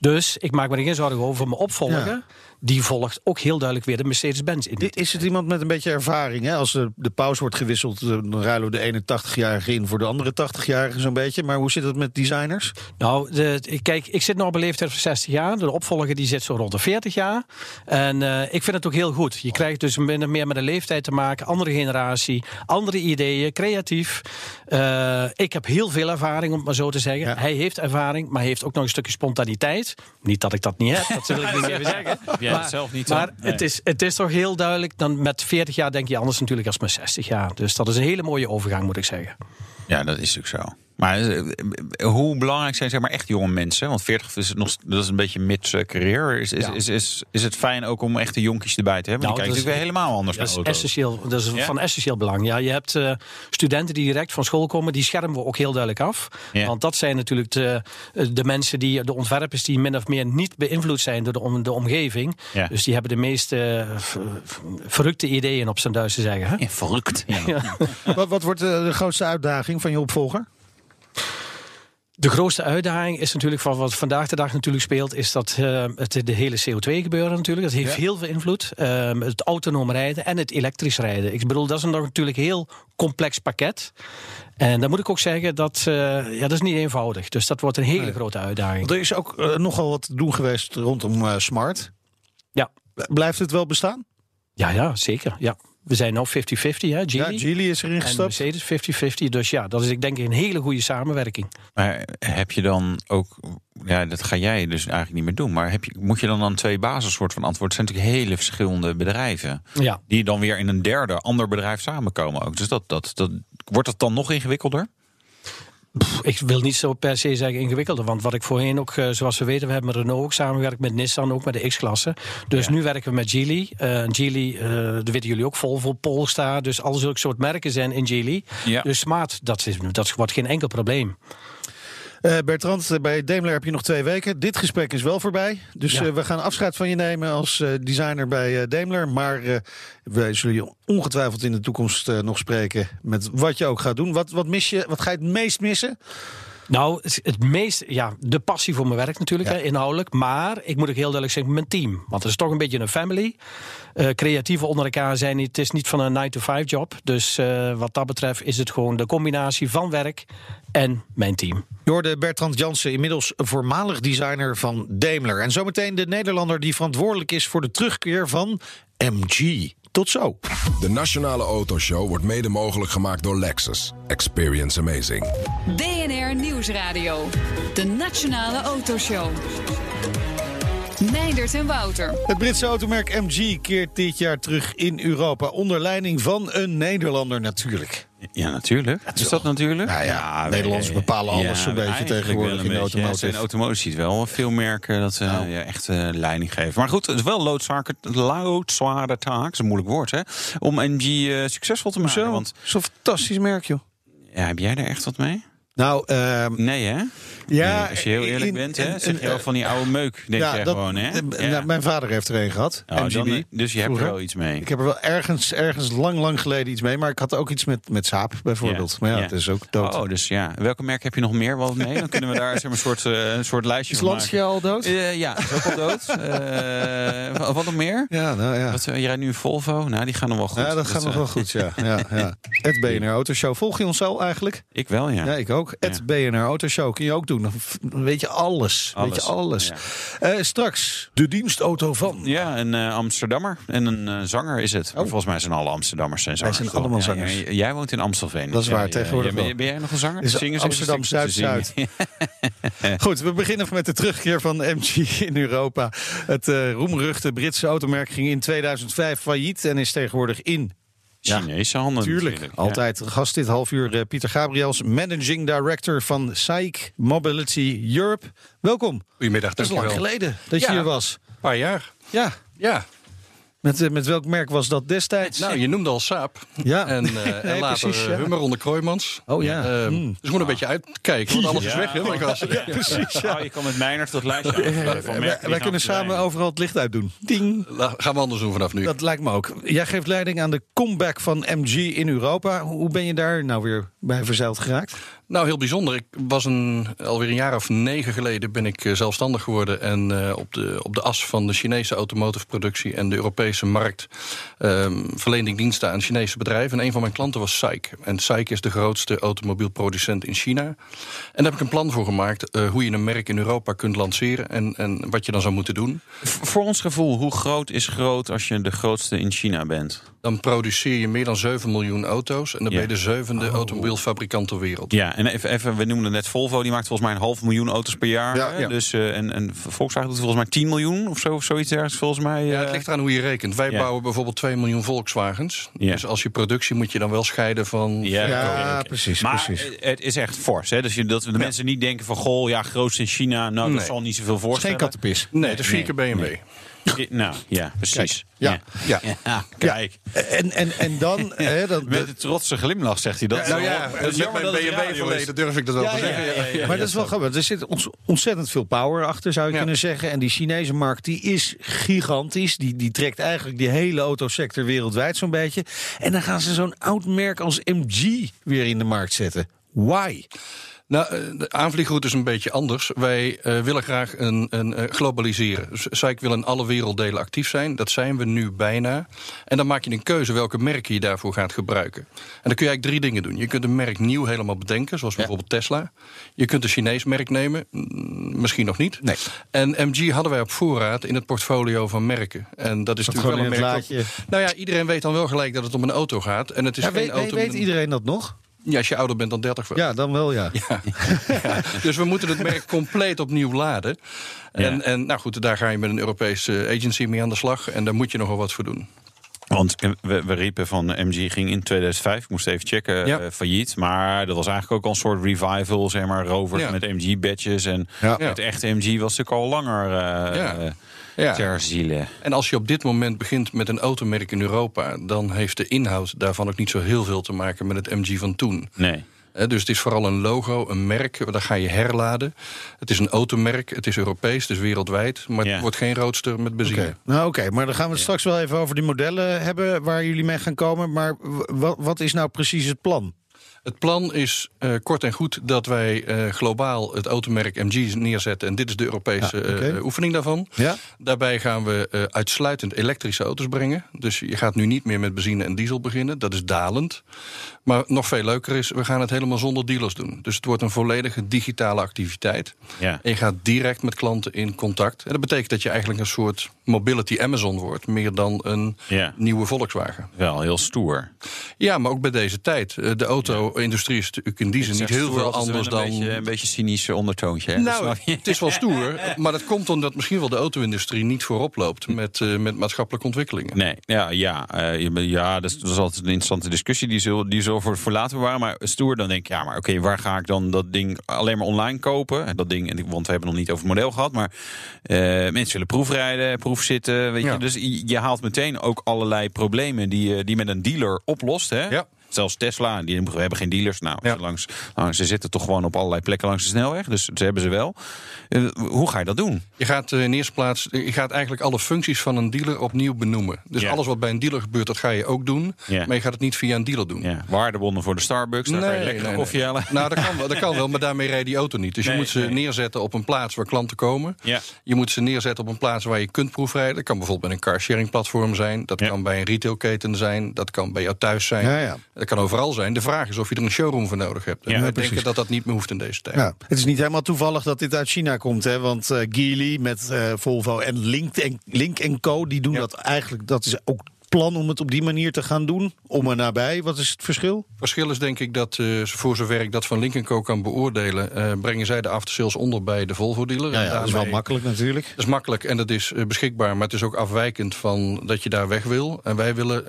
Dus ik maak me er geen zorgen over mijn opvolger. Ja. Die volgt ook heel duidelijk weer de Mercedes-Benz in. Is het iemand met een beetje ervaring? Hè? Als de, de pauze wordt gewisseld, eh, dan ruilen we de 81-jarige in voor de andere 80-jarige zo'n beetje. Maar hoe zit het met designers? Nou, de, kijk, ik zit nu op een leeftijd van 60 jaar. De opvolger die zit zo rond de 40 jaar. En eh, ik vind het ook heel goed. Je krijgt dus meer met de leeftijd te maken. Andere generatie, andere ideeën, creatief. Eh, ik heb heel veel ervaring, om het maar zo te zeggen. Ja. Hij heeft ervaring, maar hij heeft ook nog een stukje spontaniteit. Niet dat ik dat niet heb, dat wil ik niet (laughs) even zeggen. Jij het zelf niet? Maar Nee. het, is, het is toch heel duidelijk. Dan met 40 jaar denk je anders natuurlijk als met 60 jaar. Dus dat is een hele mooie overgang, moet ik zeggen. ja, dat is natuurlijk zo. Maar eh, eh, hoe belangrijk zijn zeg maar echt jonge mensen? Want 40 is nog dat is een beetje mid-career. Is, is, Ja. is, is, is het fijn ook om echte jonkies erbij te hebben? Nou, Die kijken dat is- natuurlijk weer helemaal anders Dat naar is, auto's. essentieel, dat is Ja? van essentieel belang. Ja, je hebt eh, studenten die direct van school komen, die schermen we ook heel duidelijk af. Ja. Want dat zijn natuurlijk de, de mensen, die, de ontwerpers die min of meer niet beïnvloed zijn door de, om, de omgeving. Ja. Dus die hebben de meest v- v- verrukte ideeën op zijn Duits te zeggen. Hè? Ja, verrukt. Ja. (laughs) wat, wat wordt de grootste uitdaging van je opvolger? De grootste uitdaging is natuurlijk van wat vandaag de dag natuurlijk speelt, is dat eh, het de hele CO2 gebeuren natuurlijk. Dat heeft Ja. heel veel invloed. Ehm, het autonoom rijden en het elektrisch rijden. Ik bedoel, dat is een natuurlijk heel complex pakket. En dan moet ik ook zeggen dat eh, ja, dat is niet eenvoudig. Dus dat wordt een hele Nee. grote uitdaging. Er is ook eh, nogal wat doen geweest rondom Smart. Ja. Blijft het wel bestaan? Ja, ja, zeker. Ja. We zijn nu 50-50, hè, Ja, Geely. Geely is erin en gestapt. Mercedes 50-50. Dus ja, dat is ik denk een hele goede samenwerking. Maar heb je dan ook, ja, dat ga jij dus eigenlijk niet meer doen. Maar heb je, moet je dan dan twee basissoort van antwoord? Het zijn natuurlijk hele verschillende bedrijven. Ja. Die dan weer in een derde, ander bedrijf samenkomen ook. Dus dat, dat, dat, wordt dat dan nog ingewikkelder? Ik wil niet zo per se zeggen ingewikkelder. Want wat ik voorheen ook, eh, zoals we weten, we hebben met Renault ook samengewerkt, met Nissan ook, met de X-klasse. Dus Ja. nu werken we met Geely. Eh Geely, eh, dat weten jullie ook, Volvo, Polestar. Dus al zulke soort merken zijn in Geely. Ja. Dus smart, dat, is, dat wordt geen enkel probleem. Eh, Bertrand, eh, bij Daimler heb je nog twee weken. Dit gesprek is wel voorbij. Dus Ja. eh, we gaan afscheid van je nemen als designer bij Daimler. Maar wij zullen je ongetwijfeld in de toekomst nog spreken met wat je ook gaat doen. Wat, wat mis je? Wat ga je het meest missen? Nou, het, meest, ja, de passie voor mijn werk natuurlijk, Ja. hè, inhoudelijk. Maar ik moet ook heel duidelijk zeggen, mijn team. Want het is toch een beetje een family. Eh creatieven onder elkaar zijn niet, het is niet van een 9-to-5 job. Dus wat dat betreft is het gewoon de combinatie van werk en mijn team. Je hoorde Bertrand Jansen, inmiddels voormalig designer van Daimler. En zometeen de Nederlander die verantwoordelijk is voor de terugkeer van MG. Tot zo. De Nationale Autoshow wordt mede mogelijk gemaakt door Lexus. Experience amazing. BNR Nieuwsradio. De Nationale Autoshow. Meindert en Wouter. Het Britse automerk MG keert dit jaar terug in Europa. Onder leiding van een Nederlander natuurlijk. Ja, natuurlijk. is dat natuurlijk? Nou ja, Nederlanders bepalen alles zo'n beetje tegenwoordig in de automotive. Ja, in automotive ziet wel veel merken dat ze Nou. ja, echt eh, leiding geven. Maar goed, het is wel loodzwaar, loodzware taak, dat is een moeilijk woord, hè, om MG eh, succesvol te maken. Zo, Want zo'n fantastisch merk, joh. ja, heb jij er echt wat mee? Nou, ehm, Nee, hè? ja. Nee, als je heel eerlijk in- bent, hè, zeg je wel van die oude meuk, denk ja, je dat- gewoon, hè? eh, Ja. nou, mijn vader heeft er een gehad. Oh, MGB. dan, dus je hebt er wel iets mee. Ik heb er wel ergens, ergens lang, lang geleden iets mee. Maar ik had ook iets met, met Saab bijvoorbeeld. Ja, Maar ja, het is ook dood. Oh, dus ja. Welke merk heb je nog meer wat mee? Dan kunnen we daar zeg maar, een, soort, eh, een soort lijstje is van maken. al dood? Eh, ja, is ook al dood. (laughs) Eh, wat- nog meer? Ja, nou ja. Wat, eh, je rijdt nu een Volvo? Nou, die gaan nog wel goed. ja, dat gaat nog eh, wel goed, ja. (laughs) ja, ja. Het BNR Autoshow. Volg je ons al eigenlijk? Ik wel, ja. Ja, ik ook. Het BNR Autoshow kun je ook doen. Dan weet je alles. Weet je alles. Eh, straks de dienstauto van. Ja, een eh, Amsterdammer en een eh, zanger is het. Oh. Volgens mij zijn alle Amsterdammers zijn Wij zangers. zijn allemaal zangers. jij woont in Amstelveen. Dat is waar, tegenwoordig ben, jij nog een zanger? Is Amsterdam Zuid-Zuid. (laughs) Goed, we beginnen met de terugkeer van MG in Europa. Het roemruchte Britse automerk ging in 2005 failliet en is tegenwoordig in. Ja, Chinese handen Tuurlijk, natuurlijk. Ja. altijd gast dit half uur eh, Pieter Gabriels, Managing Director van SAIC Mobility Europe. Welkom. Goedemiddag, Dat is lang dankjewel. geleden dat je hier was. Een paar jaar. Ja, Ja, met, eh, met welk merk was dat destijds? nou, je noemde al Saab. ja. En, eh, (laughs) en Nee, later precies, eh, ja. Hummer onder Kroijmans. Oh ja. Ehm, Mm. Dus we moeten een beetje uitkijken, want alles is weg. Hè, zei. precies. Ja. Oh, je kan met Meijners dat lijstje van merken Wij, kunnen samen overal het licht uitdoen. Ding. La- Gaan we anders doen vanaf nu. Dat lijkt me ook. Jij geeft leiding aan de comeback van MG in Europa. Hoe ben je daar nou weer bij verzeild geraakt? Nou, heel bijzonder. Ik was een, alweer een jaar of negen geleden ben ik eh, zelfstandig geworden. En eh, op, de, op de as van de Chinese automotive productie en de Europese markt ehm verleende ik diensten aan Chinese bedrijven. En een van mijn klanten was SAIC. En SAIC is de grootste automobielproducent in China. En daar heb ik een plan voor gemaakt eh, hoe je een merk in Europa kunt lanceren en, en wat je dan zou moeten doen. Voor ons gevoel, hoe groot is groot als je de grootste in China bent? Dan produceer je meer dan 7 miljoen auto's. En dan Ja. ben je de zevende automobielfabrikant ter wereld. Ja, en even, even, we noemden net Volvo, die maakt volgens mij een half miljoen auto's per jaar. Ja, ja. Dus, eh, en, en Volkswagen doet volgens mij 10 miljoen of zo, of zoiets ergens volgens mij. Ja, eh. het ligt eraan hoe je rekent. Wij Ja. bouwen bijvoorbeeld 2 miljoen Volkswagens. Ja. Dus als je productie moet je dan wel scheiden van... Ja, precies, Maar precies. eh, het is echt fors. Hè? Dus je, dat de mensen niet denken van... goh, ja, grootste in China. Nou, dat zal niet zoveel Het is geen voorstellen. kattenpis. Nee, het is vier Nee, keer BMW. Nou, ja, precies. ja. Ja. Ja, kijk. En, en, en dan... (laughs) hè, dan Met een trotse glimlach zegt hij dat. Nou ja, Het is met jammer mijn dat is. BMW-verleden durf ik dat wel Ja, te ja, zeggen. ja, Ja, ja. maar dat is wel grappig. Er zit ontzettend veel power achter, zou je Ja. kunnen zeggen. En die Chinese markt die is gigantisch. Die, die trekt eigenlijk die hele autosector wereldwijd zo'n beetje. En dan gaan ze zo'n oud merk als MG weer in de markt zetten. Why? Nou, eh, de aanvliegroute is een beetje anders. Wij uh, willen graag een, een uh, globaliseren. Dus SAIC wil in alle werelddelen actief zijn. Dat zijn we nu bijna. En dan maak je een keuze welke merken je daarvoor gaat gebruiken. En dan kun je eigenlijk drie dingen doen. Je kunt een merk nieuw helemaal bedenken, zoals bijvoorbeeld Tesla. Je kunt een Chinees merk nemen, misschien nog niet. Nee. En MG hadden wij op voorraad in het portfolio van merken. En dat is Dat natuurlijk wel een merk. Nou ja, iedereen weet dan wel gelijk dat het om een auto gaat. En het is Ja, geen weet, auto. weet iedereen dat nog? Ja, als je ouder bent dan 30. wel. Ja, dan wel ja. Ja, dus we moeten het merk compleet opnieuw laden. En, Ja. en nou goed, daar ga je met een Europese agency mee aan de slag. En daar moet je nogal wat voor doen. Want we, we riepen van eh, MG ging in 2005, ik moest even checken, Ja. eh, failliet. Maar dat was eigenlijk ook al een soort revival, zeg maar, rovers Ja. met MG-badges. En Ja. het echte MG was natuurlijk al langer eh Ja. ter ziele. En als je op dit moment begint met een automerk in Europa... dan heeft de inhoud daarvan ook niet zo heel veel te maken met het MG van toen. Nee. Hè, Dus het is vooral een logo, een merk, daar ga je herladen. Het is een automerk, het is Europees, dus wereldwijd. Maar Ja. het wordt geen roadster met benzine. Oké, nou oké, maar dan gaan we het straks wel even over die modellen hebben waar jullie mee gaan komen. Maar wat is nou precies het plan? Het plan is eh, kort en goed dat wij eh, globaal het automerk MG neerzetten. En dit is de Europese Ja, eh, oefening daarvan. Ja? Daarbij gaan we uitsluitend elektrische auto's brengen. Dus je gaat nu niet meer met benzine en diesel beginnen. Dat is dalend. Maar nog veel leuker is, we gaan het helemaal zonder dealers doen. Dus het wordt een volledige digitale activiteit. Ja. En je gaat direct met klanten in contact. En dat betekent dat je eigenlijk een soort mobility Amazon wordt. Meer dan een Ja. nieuwe Volkswagen. Wel heel stoer. Ja, maar ook bij deze tijd. Eh, De auto-industrie is natuurlijk in die zin niet heel veel anders dan... Een beetje, een beetje cynisch ondertoontje. hè? Nou, het is wel (laughs) stoer, maar dat komt omdat misschien wel de auto-industrie niet voorop loopt met, eh, met maatschappelijke ontwikkelingen. Nee, ja, ja, eh, je- ja dat, is, dat is altijd een interessante discussie. Die zullen, die zullen voor, voor later bewaren. Maar stoer, dan denk ik, ja, maar oké, waar ga ik dan dat ding alleen maar online kopen? En Dat ding, want we hebben nog niet over het model gehad. Maar eh, mensen willen proefrijden, proefzitten. Weet Ja. je? Dus je, je haalt meteen ook allerlei problemen die je die met een dealer oplost. Hè? Ja. Zelfs Tesla, die we hebben geen dealers. Nou, Ja. ze, langs, nou, ze zitten toch gewoon op allerlei plekken langs de snelweg. Dus ze hebben ze wel. Eh, hoe ga je dat doen? Je gaat eh, in eerste plaats, je gaat eigenlijk alle functies van een dealer opnieuw benoemen. Dus Ja. alles wat bij een dealer gebeurt, dat ga je ook doen. Ja. Maar je gaat het niet via een dealer doen. Ja, waardebonnen voor de Starbucks. Daar kan je lekker koffie halen. Nou, dat kan, wel, dat kan wel, maar daarmee rijdt die auto niet. Dus Nee, je moet ze nee. neerzetten op een plaats waar klanten komen. Ja. Je moet ze neerzetten op een plaats waar je kunt proefrijden. Dat kan bijvoorbeeld bij een carsharing platform zijn. Dat Ja. kan bij een retailketen zijn. Dat kan bij jou thuis zijn. Ja, ja. Dat kan overal zijn. De vraag is of je er een showroom voor nodig hebt. En Ja, wij precies. denken dat dat niet meer hoeft in deze tijd. Ja, het is niet helemaal toevallig dat dit uit China komt, hè? Want eh Geely met eh, Volvo en Link en, Link en Co. die doen Ja. dat eigenlijk. Dat is ook plan om het op die manier te gaan doen. Om en nabij. Wat is het verschil? verschil is denk ik dat eh, voor zover ik dat van Link Co kan beoordelen... eh, brengen zij de aftersales onder bij de Volvo-dealer. Ja, ja, dat is wel makkelijk natuurlijk. Dat is makkelijk en dat is eh, beschikbaar, maar het is ook afwijkend van dat je daar weg wil. En wij willen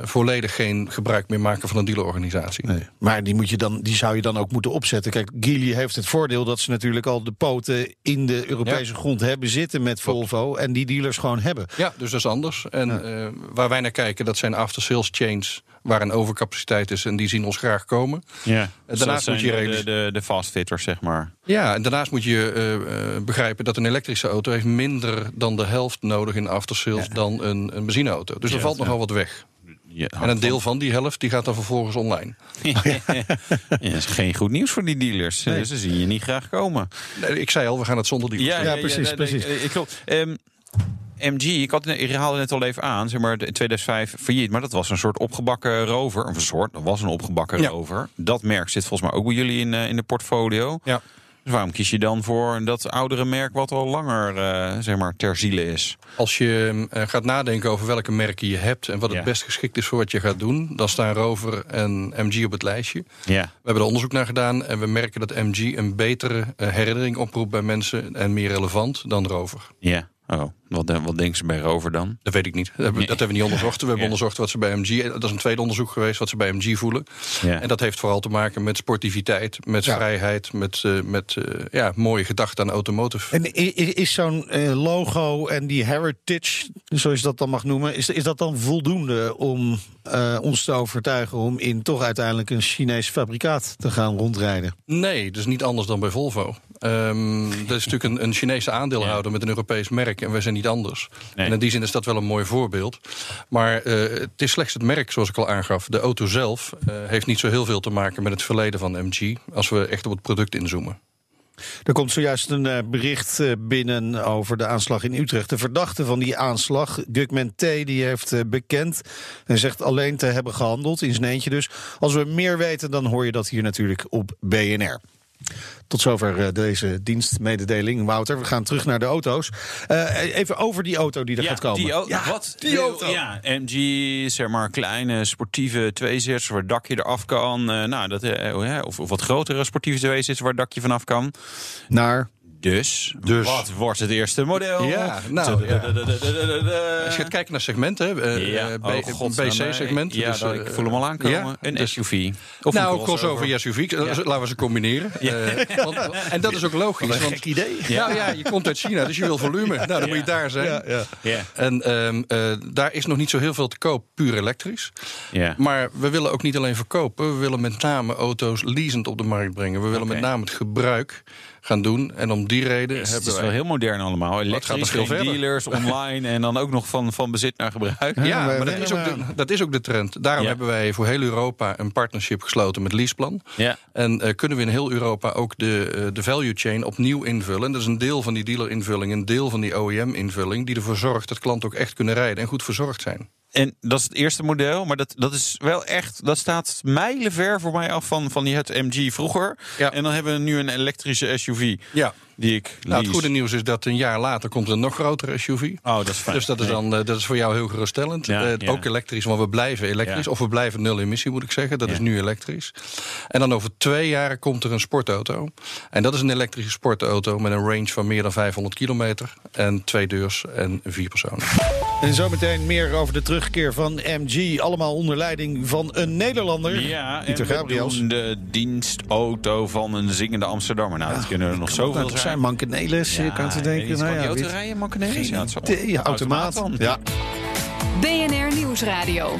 volledig geen gebruik meer maken van een dealerorganisatie. Nee. Maar die, moet je dan, die zou je dan ook moeten opzetten. Kijk, Geely heeft het voordeel dat ze natuurlijk al de poten in de Europese grond hebben zitten met Volvo. En die dealers gewoon hebben. Ja, dus dat is anders. En waar wij naar kijken, dat zijn after-sales chains waar een overcapaciteit is en die zien ons graag komen. Ja, daarnaast moet je de, de, de, fastfitters, zeg maar. Ja, en daarnaast moet je eh, eh, begrijpen dat een elektrische auto heeft minder dan de helft nodig in after-sales dan een, een benzineauto. Dus er Ja, valt ja. nogal wat weg. Ja, En een deel van die helft die gaat dan vervolgens online. (laughs) ja, dat is geen goed nieuws voor die dealers. Nee. Ze zien je niet graag komen. Nee, ik zei al, we gaan het zonder die Ja, precies, nee, precies. eh, ik klopt. MG, ik, had, ik haalde net al even aan, zeg maar, in 2005 failliet. Maar dat was een soort opgebakken rover. Of een soort, dat was een opgebakken Ja. rover. Dat merk zit volgens mij ook bij jullie in, eh, in de portfolio. Ja. Dus waarom kies je dan voor dat oudere merk wat al langer eh, zeg maar, ter ziele is? Als je eh, gaat nadenken over welke merken je hebt en wat het best geschikt is voor wat je gaat doen, dan staan Rover en MG op het lijstje. We Ja. hebben er onderzoek naar gedaan en we merken dat MG een betere herinnering oproept bij mensen en meer relevant dan Rover. Ja. Oh, wat, wat denken ze bij rover dan? Dat weet ik niet. Dat hebben, Nee. dat hebben we niet onderzocht. We hebben (laughs) Ja. onderzocht wat ze bij MG. Dat is een tweede onderzoek geweest wat ze bij MG voelen. Ja. En dat heeft vooral te maken met sportiviteit, met Ja. vrijheid, met, eh, met eh, ja, mooie gedachten aan automotive. En is zo'n eh, logo en die heritage, zoals je dat dan mag noemen, is, is dat dan voldoende om eh, ons te overtuigen om in toch uiteindelijk een Chinees fabrikaat te gaan rondrijden? Nee, dus niet anders dan bij Volvo. Ehm, dat is natuurlijk een, een Chinese aandeelhouder met een Europees merk. En wij zijn niet anders. Nee. En in die zin is dat wel een mooi voorbeeld. Maar eh, het is slechts het merk, zoals ik al aangaf. De auto zelf eh, heeft niet zo heel veel te maken met het verleden van MG. Als we echt op het product inzoomen. Er komt zojuist een eh, bericht binnen over de aanslag in Utrecht. De verdachte van die aanslag, Gugman T, die heeft eh, bekend en zegt alleen te hebben gehandeld, in zijn eentje dus. Als we meer weten, dan hoor je dat hier natuurlijk op BNR. Tot zover eh, deze dienstmededeling, Wouter. We gaan terug naar de auto's. Eh, even over die auto die er gaat komen. Die, ja, wat? die auto. Ja, MG, zeg maar kleine sportieve tweezitters waar dakje eraf kan. Eh, nou, dat, eh, of, of wat grotere sportieve tweezitters waar dakje vanaf kan. Naar Dus, Dus. wat wordt het eerste model? Ja, nou, ja. Als je gaat kijken naar segmenten, eh, Ja, eh, B- oh, BC-segment. Ja, dus, dat- eh, ik voel hem al aankomen. ja, een dus- SUV. Of nou, een crossover SUV, laten we ze combineren. Eh, want- en dat is ook logisch. Wat een want- gek idee. Nou ja, je komt uit China, dus je wil volume. Nou, dan moet je daar zijn. Ja, ja. Ja. En ehm, eh, daar is nog niet zo heel veel te koop, puur elektrisch. Ja. Maar we willen ook niet alleen verkopen. We willen met name auto's leasend op de markt brengen. We willen met name het gebruik gaan doen. En om die reden Het hebben is wij... wel heel modern allemaal. gaat Elektrisch, nog veel geen verder. dealers, (laughs) online en dan ook nog van, van bezit naar gebruik. Ja, maar- maar dat is, ook de, dat is ook de trend. Daarom Ja. hebben wij voor heel Europa een partnership gesloten met Leaseplan. Ja. En eh, kunnen we in heel Europa ook de, eh, de value chain opnieuw invullen. En dat is een deel van die dealer-invulling, een deel van die OEM-invulling... die ervoor zorgt dat klanten ook echt kunnen rijden en goed verzorgd zijn. En dat is het eerste model, maar dat, dat is wel echt, dat staat mijlenver voor mij af van, van die het MG vroeger. Ja. En dan hebben we nu een elektrische SUV Ja. Die ik Nou, het goede nieuws is dat een jaar later komt er een nog grotere SUV. Oh, dat is fijn. Dus dat is, dan, eh, dat is voor jou heel geruststellend. Ja, Eh, ja. Ook elektrisch, want we blijven elektrisch. Ja. Of we blijven nul emissie, moet ik zeggen. Dat Ja. is nu elektrisch. En dan over twee jaar komt er een sportauto. En dat is een elektrische sportauto met een range van meer dan 500 kilometer. En twee deurs en vier personen. En zometeen meer over de terugkeer van MG. Allemaal onder leiding van een Nederlander. Ja, en Pieter we Gabriels. de dienstauto van een zingende Amsterdammer. Nou, dat kunnen er nog zoveel zijn. Zijn Mankenelis, je kan te denken. Nou Nou ja, ja, die auto weet- rijden, Mankenelis? Ja, automaat. dan. Ja. BNR Nieuwsradio.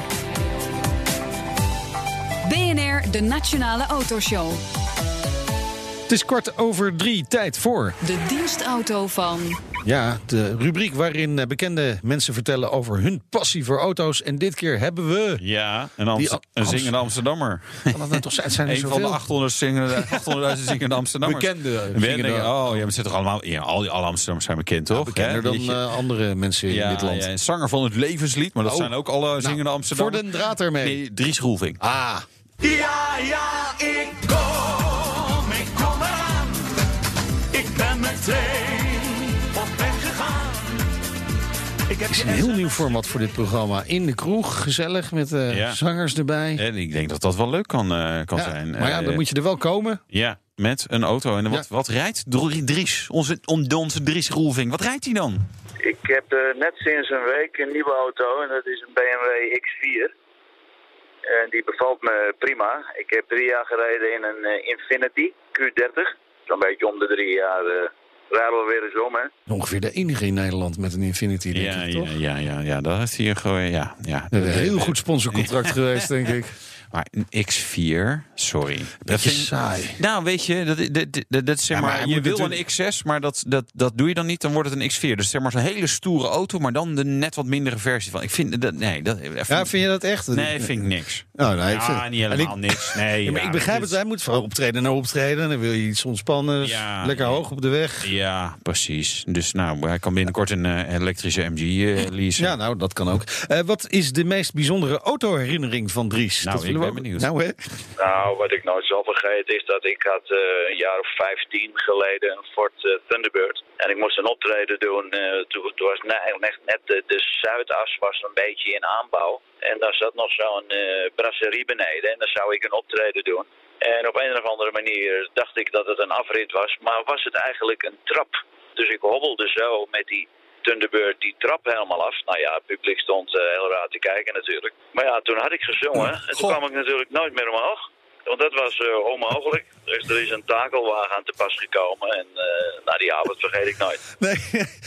BNR, de Nationale Autoshow. Het is kwart over drie, tijd voor. De dienstauto van... Ja, de rubriek waarin eh, bekende mensen vertellen over hun passie voor auto's. En dit keer hebben we... Ja, een, Amst- een zingende Amsterdammer. Kan dat nou toch zijn? Er (laughs) Een van de 800 zingende, (laughs) 800.000 zingende Amsterdammers. Bekende je, oh, ja, maar ze zijn toch allemaal, ja, al die alle Amsterdammers zijn bekend, toch? Bekender Hè? dan eh, andere mensen in ja, dit land. ja, en zanger van het levenslied, maar dat Oh. zijn ook alle zingende voor Amsterdammers. de draad ermee. Nee, Dries. Ah, Ja, ja, ik kom, ik kom eraan. Ik ben meteen het is een heel nieuw format voor dit programma. In de kroeg, gezellig, met eh, Ja. zangers erbij. En ik denk dat dat wel leuk kan, eh, kan Ja, zijn. maar ja, Eh, dan moet je er wel komen. Ja, met een auto. En wat, Ja. wat rijdt Dr- Dries? Onze, on- onze Dries Roelvink. Wat rijdt hij dan? Ik heb eh, net sinds een week een nieuwe auto en dat is een BMW X4. En die bevalt me prima. Ik heb drie jaar gereden in een eh, Infinity Q30. Zo'n beetje om de drie jaar we weer eens om, hè. Ongeveer de enige in Nederland met een Infinity, denk Ja, ik, ja, toch? ja, ja, ja, dat heeft hij gewoon. Ja, ja. We hebben een heel goed sponsorcontract (laughs) geweest, denk ik. Maar een X4, sorry. Dat vind- saai. Nou, weet je, dat, dat, dat, dat, zeg Ja, maar je wil een X6, maar dat, dat, dat doe je dan niet, dan wordt het een X4. Dus zeg maar zo'n hele stoere auto, maar dan de net wat mindere versie van. Ik vind dat, nee, dat, Ja, vind je dat echt? nee, vind ik niks. Oh, nee, ik ja, vind- niet helemaal ik- niks. Nee, (laughs) Ja, maar ja, ik begrijp het, hij moet van optreden naar optreden. Dan wil je iets ontspannen, dus Ja, lekker ja. hoog op de weg. Ja, precies. Dus nou, hij kan binnenkort een eh, elektrische MG eh leasen. Ja, nou, dat kan ook. Eh, wat is de meest bijzondere autoherinnering van Dries? Nou, dat ik willen we ben ook- benieuwd. Nou, hè? Nou, wat ik nooit zal vergeten is dat ik had eh, een jaar of 15 geleden een Ford eh, Thunderbird. En ik moest een optreden doen. eh, toen, toen was ne- net, net de, de Zuidas was een beetje in aanbouw. En daar zat nog zo'n eh, brasserie beneden. En dan zou ik een optreden doen. En op een of andere manier dacht ik dat het een afrit was. Maar was het eigenlijk een trap. Dus ik hobbelde zo met die Thunderbird die trap helemaal af. Nou ja, het publiek stond eh, heel raar te kijken natuurlijk. Maar ja, toen had ik gezongen. En toen kwam ik natuurlijk nooit meer omhoog. Want dat was eh, onmogelijk. Dus er is een takelwagen aan te pas gekomen. En eh nou, die avond vergeet ik nooit. Nee,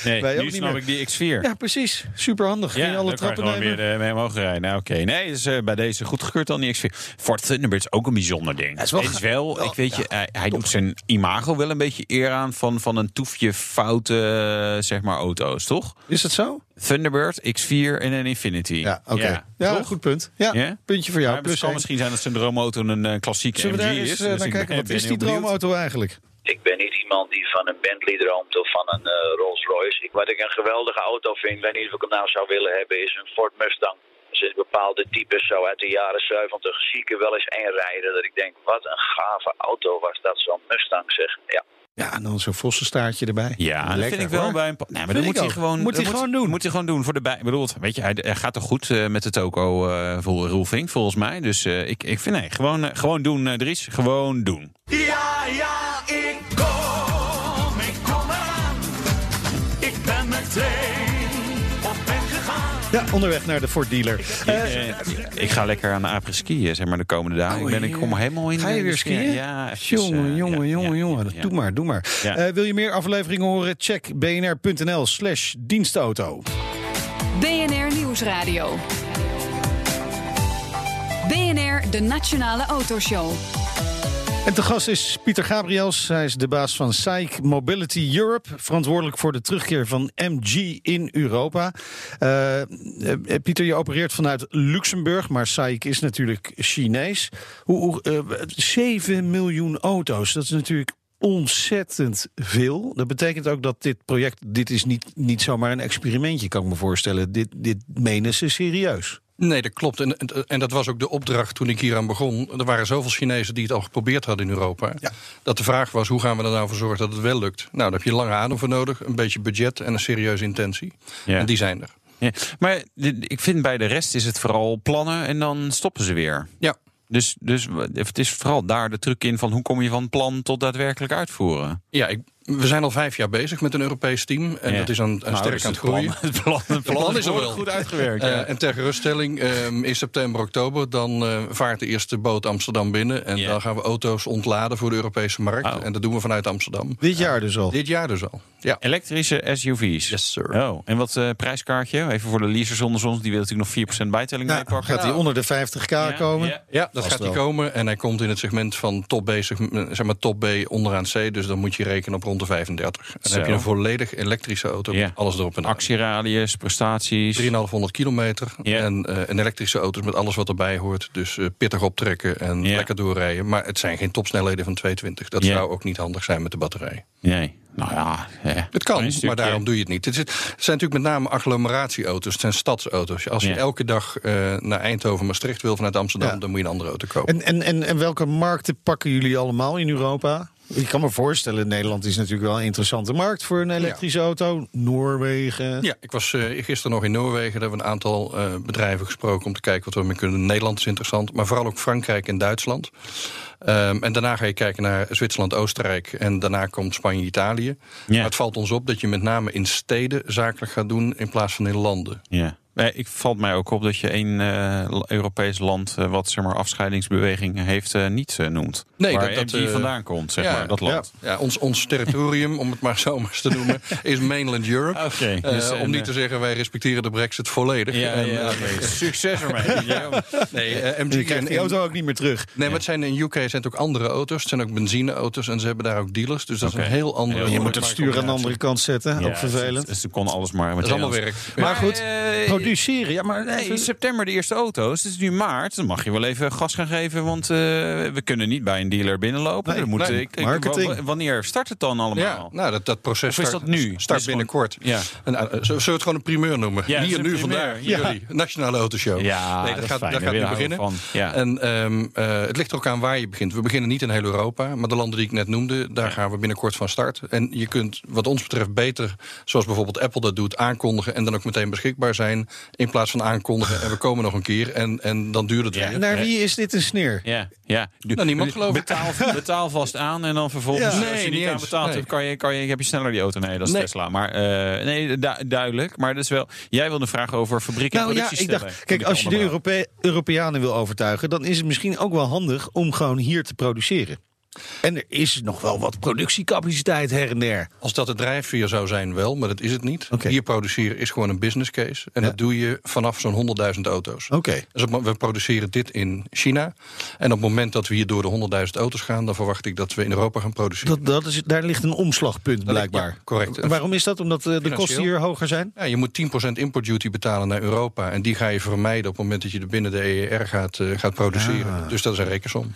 Nee, wij ook nu niet snap meer. ik die X4. Ja, precies. Superhandig. Ging je alle dan kan je trappen gewoon nemen? weer eh, mee mogen rijden. Nou, oké. Nee, dus eh, bij deze goedgekeurd dan die X4. Ford Thunderbird is ook een bijzonder ding. Ja, is wel Het is wel, ik weet je, hij, hij doet zijn imago wel een beetje eer aan van, van een toefje foute, zeg maar, auto's, toch? Is het zo? Thunderbird, X4 en een Infinity. Ja, oké. Ja, goed punt. Ja, Ja? puntje voor jou. Maar het Plus kan misschien zijn dat zijn droomauto een eh, klassieke Zullen we MG daar eens is. eh, dus kijken? ben- Wat ben is die droomauto eigenlijk? Ik ben niet iemand die van een Bentley droomt of van een eh, Rolls Royce. Ik, wat ik een geweldige auto vind, ik weet niet of ik hem nou zou willen hebben, is een Ford Mustang. Er zitten bepaalde types zo uit de jaren 70 zie ik er wel eens een rijden dat ik denk, wat een gave auto was dat, zo'n Mustang zeg. Ja. Ja, en dan zo'n vossenstaartje erbij. Ja, dat Lekker, vind ik wel hoor. bij een. Nee, maar dat moet hij gewoon. Moet hij gewoon doen. Moet hij gewoon doen voor de bij. Ik bedoel, weet je, hij, hij gaat toch goed eh, met de toko eh vol roofing, volgens mij. Dus eh, ik, ik vind nee, gewoon, gewoon doen, Dries. Gewoon doen. Ja, ja, onderweg naar de Ford dealer. Eh, ik ga lekker aan de apres skiën, zeg maar, de komende dagen. ik ben, ik kom helemaal in. Ga je weer de skiën? Ja, eventjes, jongen, eh, jongen, ja, jongen, ja, jongen. ja. Doe maar, doe maar. Ja. Eh, wil je meer afleveringen horen? Check bnr.nl slash dienstauto. BNR Nieuwsradio. BNR, de Nationale Autoshow. En te gast is Pieter Gabriels. Hij is de baas van SAIC Mobility Europe. Verantwoordelijk voor de terugkeer van MG in Europa. Eh, eh, Pieter, je opereert vanuit Luxemburg. Maar SAIC is natuurlijk Chinees. Hoe, hoe, eh, 7 miljoen auto's. Dat is natuurlijk ontzettend veel. Dat betekent ook dat dit project... Dit is niet, niet zomaar een experimentje, kan ik me voorstellen. Dit, dit menen ze serieus. Nee, dat klopt. En, en, en dat was ook de opdracht toen ik hier aan begon. Er waren zoveel Chinezen die het al geprobeerd hadden in Europa. Ja. Dat de vraag was, hoe gaan we er nou voor zorgen dat het wel lukt? Nou, daar heb je lange adem voor nodig, een beetje budget en een serieuze intentie. Ja. En die zijn er. Ja, Maar ik vind bij de rest is het vooral plannen en dan stoppen ze weer. Ja. Dus, dus het is vooral daar de truc in van hoe kom je van plan tot daadwerkelijk uitvoeren. Ja, ik, we zijn al vijf jaar bezig met een Europees team. En Ja. dat is aan, aan Nou, sterk aan (laughs) het plan- groeien. Het plan, het plan, plan is er wel. goed uitgewerkt. Eh, ja. en ter geruststelling, ehm, in september, oktober, dan eh, vaart de eerste boot Amsterdam binnen. En Ja. dan gaan we auto's ontladen voor de Europese markt. Oh. En dat doen we vanuit Amsterdam. Dit jaar dus al. Dit jaar dus al. Ja. Elektrische SUV's. Yes, sir. Oh, en wat eh, prijskaartje? Even voor de leasers onder ons. Die willen natuurlijk nog 4% bijtelling Nou, meepakken. gaat hij onder de 50k Ja, komen? ja. Ja, dat Vast gaat hij wel. komen. En hij komt in het segment van top B, zeg maar top B onderaan C. Dus dan moet je rekenen op rond de 35. En dan heb je een volledig elektrische auto. Ja. met Alles erop en aan. Actieradius, prestaties. 3,500 kilometer. Ja. En eh, een elektrische auto's met alles wat erbij hoort. Dus eh, pittig optrekken en Ja. lekker doorrijden. Maar het zijn geen topsnelheden van 220. Dat Ja. zou ook niet handig zijn met de batterij. Nee, nou ja. eh, Het kan, maar daarom doe je het niet. Het, zijn natuurlijk met name agglomeratieauto's. Het zijn stadsauto's. Als je Ja. elke dag eh, naar Eindhoven, Maastricht wil vanuit Amsterdam... Ja. dan moet je een andere auto kopen. En, en, en, en welke markten pakken jullie allemaal in Europa? Ik kan me voorstellen, Nederland is natuurlijk wel een interessante markt voor een elektrische auto. Noorwegen. Ja, ik was eh gisteren nog in Noorwegen. Daar hebben we een aantal eh, bedrijven gesproken om te kijken wat we ermee kunnen. Nederland is interessant, maar vooral ook Frankrijk en Duitsland. Ehm, en daarna ga je kijken naar Zwitserland, Oostenrijk en daarna komt Spanje, Italië. Ja. Maar het valt ons op dat je met name in steden zakelijk gaat doen in plaats van in landen. Ja. Nee, ik valt mij ook op dat je één eh, Europees land eh, wat zeg maar afscheidingsbeweging heeft eh, niet eh, noemt. Nee, Waar dat- vandaan komt, zeg ja, maar, dat land. Ja, ons, ons territorium, om het maar zo maar eens te noemen, is mainland Europe. (laughs) Oké, dus, om niet te zeggen, wij respecteren de brexit volledig. Ja, En, ja. (laughs) Succes ermee. (laughs) Nee, MG Je krijgt en- die auto ook niet meer terug. Nee, maar het zijn in UK zijn het ook andere auto's. Het zijn ook benzineauto's en ze hebben daar ook dealers. Dus dat is een heel andere... Heel Je moet het stuur aan de andere kant zetten. Ja, ook vervelend. Ze kon alles maar. Dat is allemaal werk. maar goed, eh, produceren. Ja, maar Nee, in september de eerste auto's. Het is nu maart. Dan mag je wel even gas gaan geven. Want eh, we kunnen niet bij een dealer binnenlopen. Nee, Dan moet, nee. ik, Marketing. wanneer start het dan allemaal? Ja, nou, dat, dat proces Of is start, dat nu? start binnenkort. Ja. En, uh, zullen we het gewoon een primeur noemen? Ja, Hier, nu, primeur. vandaag. Ja. Jullie, Nationale Autoshow. Ja, nee, dat gaat, fijn. dat Daar gaat nu beginnen. van. Ja. En ehm, eh, het ligt er ook aan waar je begint. We beginnen niet in heel Europa, maar de landen die ik net noemde, daar gaan we binnenkort van start. En je kunt, wat ons betreft, beter, zoals bijvoorbeeld Apple dat doet, aankondigen en dan ook meteen beschikbaar zijn. In plaats van aankondigen en we komen nog een keer en, en dan duurt het Ja. weer. naar wie is dit een sneer? Ja, ja. Du- Nou, niemand geloof ik. betaal, (laughs) betaal vast aan en dan vervolgens, Ja. als Nee, je niet niet aan Nee. hebt, kan je, kan je, heb je sneller die auto. Nee, dat is Nee. Tesla. Maar eh, nee, du- duidelijk. Maar dat is wel. Jij wilde vragen over fabriek en Nou ja, ik dacht, kijk, als je de Europe Europeanen wil overtuigen, dan is het misschien ook wel handig om gewoon hier te produceren. En er is nog wel wat productiecapaciteit her en der. Als dat de drijfveer zou zijn, wel, maar dat is het niet. Hier produceren is gewoon een business case. En Ja. dat doe je vanaf zo'n 100.000 auto's. Oké. Dus op- we produceren dit in China. En op het moment dat we hier door de 100.000 auto's gaan... dan verwacht ik dat we in Europa gaan produceren. Dat, dat is, daar ligt een omslagpunt blijkbaar. ja, correct. En waarom is dat? Omdat eh, de Financieel. kosten hier hoger zijn? Ja, je moet 10% import duty betalen naar Europa. En die ga je vermijden op het moment dat je er binnen de EER gaat, eh, gaat produceren. Ah. Dus dat is een rekensom.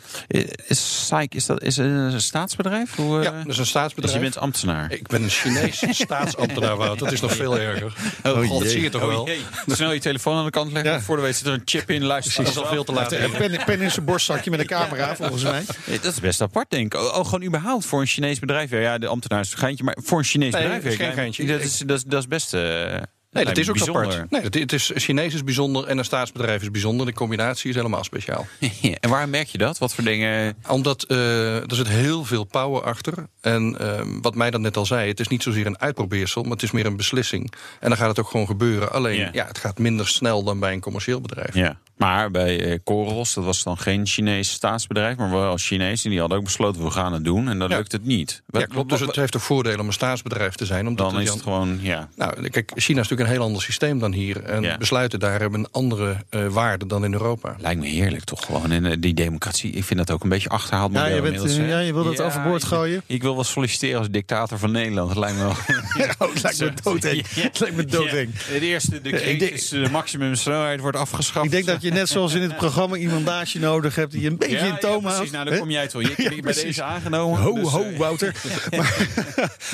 Is SAIC, is dat is een staatsbedrijf? Hoe, eh, Ja, dat is een dus staatsbedrijf. je bent ambtenaar? Ik ben een Chinees (laughs) staatsambtenaar, Wout. Dat is nog veel erger. Oh, God, dat zie je toch wel? jee. Snel je telefoon aan de kant leggen. Ja. Voor de weet zit er een chip in. Luister, Dat is al veel te laat. Een pen, pen in zijn borstzakje met een camera, volgens mij. Dat is best apart, denk ik. Oh, oh, gewoon überhaupt voor een Chinees bedrijf. Ja, de ambtenaar is een geintje, maar voor een Chinees Nee, bedrijf. dat is geen geintje. Dat is, dat is, dat is best. eh, Nee, dat is ook bijzonder. apart. Nee, dat, het is, Chinees is bijzonder en een staatsbedrijf is bijzonder. De combinatie is helemaal speciaal. (laughs) Ja, en waar merk je dat? Wat voor dingen? Omdat eh, er zit heel veel power achter. En ehm, wat mij dan net al zei, het is niet zozeer een uitprobeersel... maar het is meer een beslissing. En dan gaat het ook gewoon gebeuren. Alleen, Ja. ja, het gaat minder snel dan bij een commercieel bedrijf. Ja. Maar bij eh, Coros, dat was dan geen Chinees staatsbedrijf, maar wel Chinees. En die hadden ook besloten, we gaan het doen. En dan Ja. lukt het niet. Wat- Ja, klopt. Dus wat- het heeft ook voordelen om een staatsbedrijf te zijn. Omdat dan is dan- het gewoon, ja. Nou, kijk, China is natuurlijk een heel ander systeem dan hier. En Ja. besluiten daar hebben een andere eh, waarde dan in Europa. Lijkt me heerlijk toch gewoon. En eh, die democratie, ik vind dat ook een beetje achterhaald Ja, je, bent, inmiddels, eh, hè? ja, je wil dat Ja, overboord gooien? Ik wil wel solliciteren als dictator van Nederland. Dat lijkt me wel... (laughs) Oh, het (laughs) lijkt me doodeng. Het lijkt me doodeng. De eerste, de crisis, de maximumsnelheid wordt afgeschaft. Ik denk dat je net zoals in het programma iemandage nodig hebt... die je een beetje ja, in toom precies. houdt. Nou, dan kom jij toch. Je Ja, bij precies. deze aangenomen. Ho, Dus, ho, Wouter. (laughs) maar,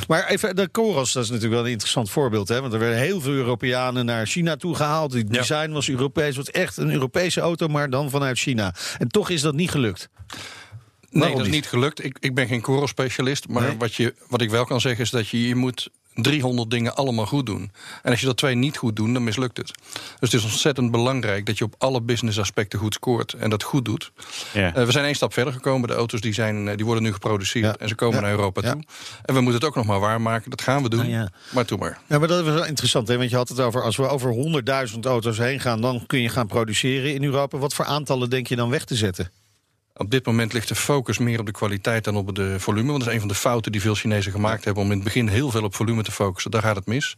maar even, de Coros, dat is natuurlijk wel een interessant voorbeeld. Hè? Want er werden heel veel Europeanen naar China toe gehaald. Het Ja. design was Europees. Het was echt een Europese auto, maar dan vanuit China. En toch is dat niet gelukt. Nee, Waarom dat is niet? niet gelukt. Ik, ik ben geen Coro-specialist. Maar Nee. wat, je, wat ik wel kan zeggen is dat je, je moet 300 dingen allemaal goed doen. En als je dat twee niet goed doet, dan mislukt het. Dus het is ontzettend belangrijk dat je op alle business aspecten goed scoort. En dat goed doet. Ja. Eh, we zijn één stap verder gekomen. De auto's die zijn, eh, die worden nu geproduceerd. Ja. En ze komen Ja. naar Europa Ja. toe. En we moeten het ook nog maar waarmaken. Dat gaan we doen. Ah, ja. Maar toe maar. Ja, maar dat is wel interessant. Hè? Want je had het over, als we over 100.000 auto's heen gaan... dan kun je gaan produceren in Europa. Wat voor aantallen denk je dan weg te zetten? Op dit moment ligt de focus meer op de kwaliteit dan op de volume. Want dat is een van de fouten die veel Chinezen gemaakt hebben... om in het begin heel veel op volume te focussen. Daar gaat het mis.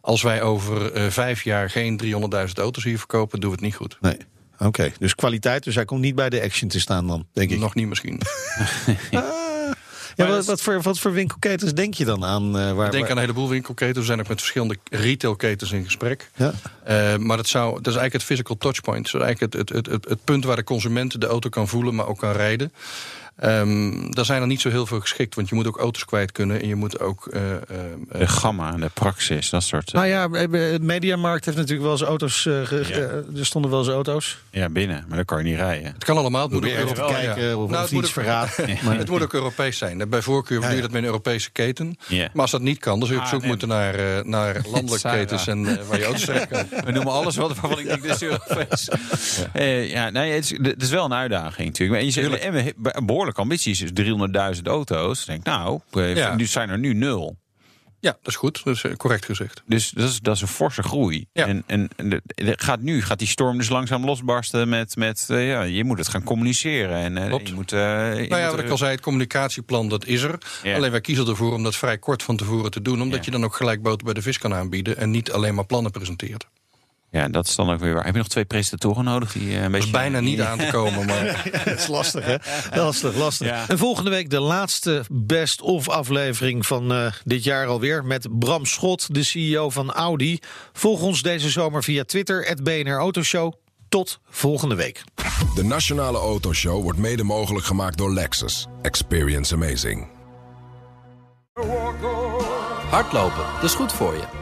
Als wij over eh, vijf jaar geen 300.000 auto's hier verkopen... doen we het niet goed. Nee. Oké, dus kwaliteit. Dus hij komt niet bij de action te staan dan, denk ik. Nog niet misschien. (laughs) (laughs) Ja, wat, wat, voor, wat voor winkelketens denk je dan aan? eh, waar, Ik denk aan een heleboel winkelketens. We zijn ook met verschillende retailketens in gesprek. Ja? Eh, maar dat, zou, dat is eigenlijk het physical touchpoint. Dat is eigenlijk het, het, het, het, het punt waar de consument de auto kan voelen, maar ook kan rijden. Ehm, daar zijn er niet zo heel veel geschikt, want je moet ook auto's kwijt kunnen en je moet ook. eh, eh, eh, De gamma, de praxis, dat soort. Nou ja, de Mediamarkt heeft natuurlijk wel eens auto's. eh, ge- Ja. eh, er stonden wel eens auto's. Ja, binnen, maar dan kan je niet rijden. het kan allemaal. Het moet, ook even kijken ja. of, Nou, het moet iets ook- verraadt. (laughs) Maar het moet ook Europees zijn. Bij voorkeur Ja, doe je dat met een Europese keten. Ja. Maar als dat niet kan, dan zul je op Ah, zoek moeten naar, eh, naar (laughs) landelijke ketens en eh, waar je auto's terecht kan. (laughs) We noemen alles wat waarvan ik denk, dit is Europees. Ja, ja nee, het is, het is wel een uitdaging natuurlijk. En je zegt, behoorlijke ambities, dus 300.000 auto's. Denk nou, Ja. nu zijn er nu nul. Ja, dat is goed. Dat is eh, correct gezegd. Dus dat is, dat is een forse groei. Ja. En, en, gaat nu gaat die storm dus langzaam losbarsten met, met eh, ja, je moet het gaan communiceren. En Klopt. je moet, je Nou ja, moet wat er- ik al zei, het communicatieplan dat is er. Ja. Alleen wij kiezen ervoor om dat vrij kort van tevoren te doen. Omdat je dan ook gelijk boter bij de vis kan aanbieden. En niet alleen maar plannen presenteert. Ja, dat is dan ook weer waar. Heb je nog twee presentatoren nodig? Die, eh, een Dat is beetje, bijna niet aan te komen. Maar (laughs) Dat is lastig, hè? Lastig, lastig. Ja. En volgende week de laatste best-of aflevering van eh, dit jaar alweer. Met Bram Schot, de CEO van Audi. Volg ons deze zomer via Twitter, het BNR Autoshow. Tot volgende week. De Nationale Autoshow wordt mede mogelijk gemaakt door Lexus. Experience amazing. Hardlopen, dat is goed voor je.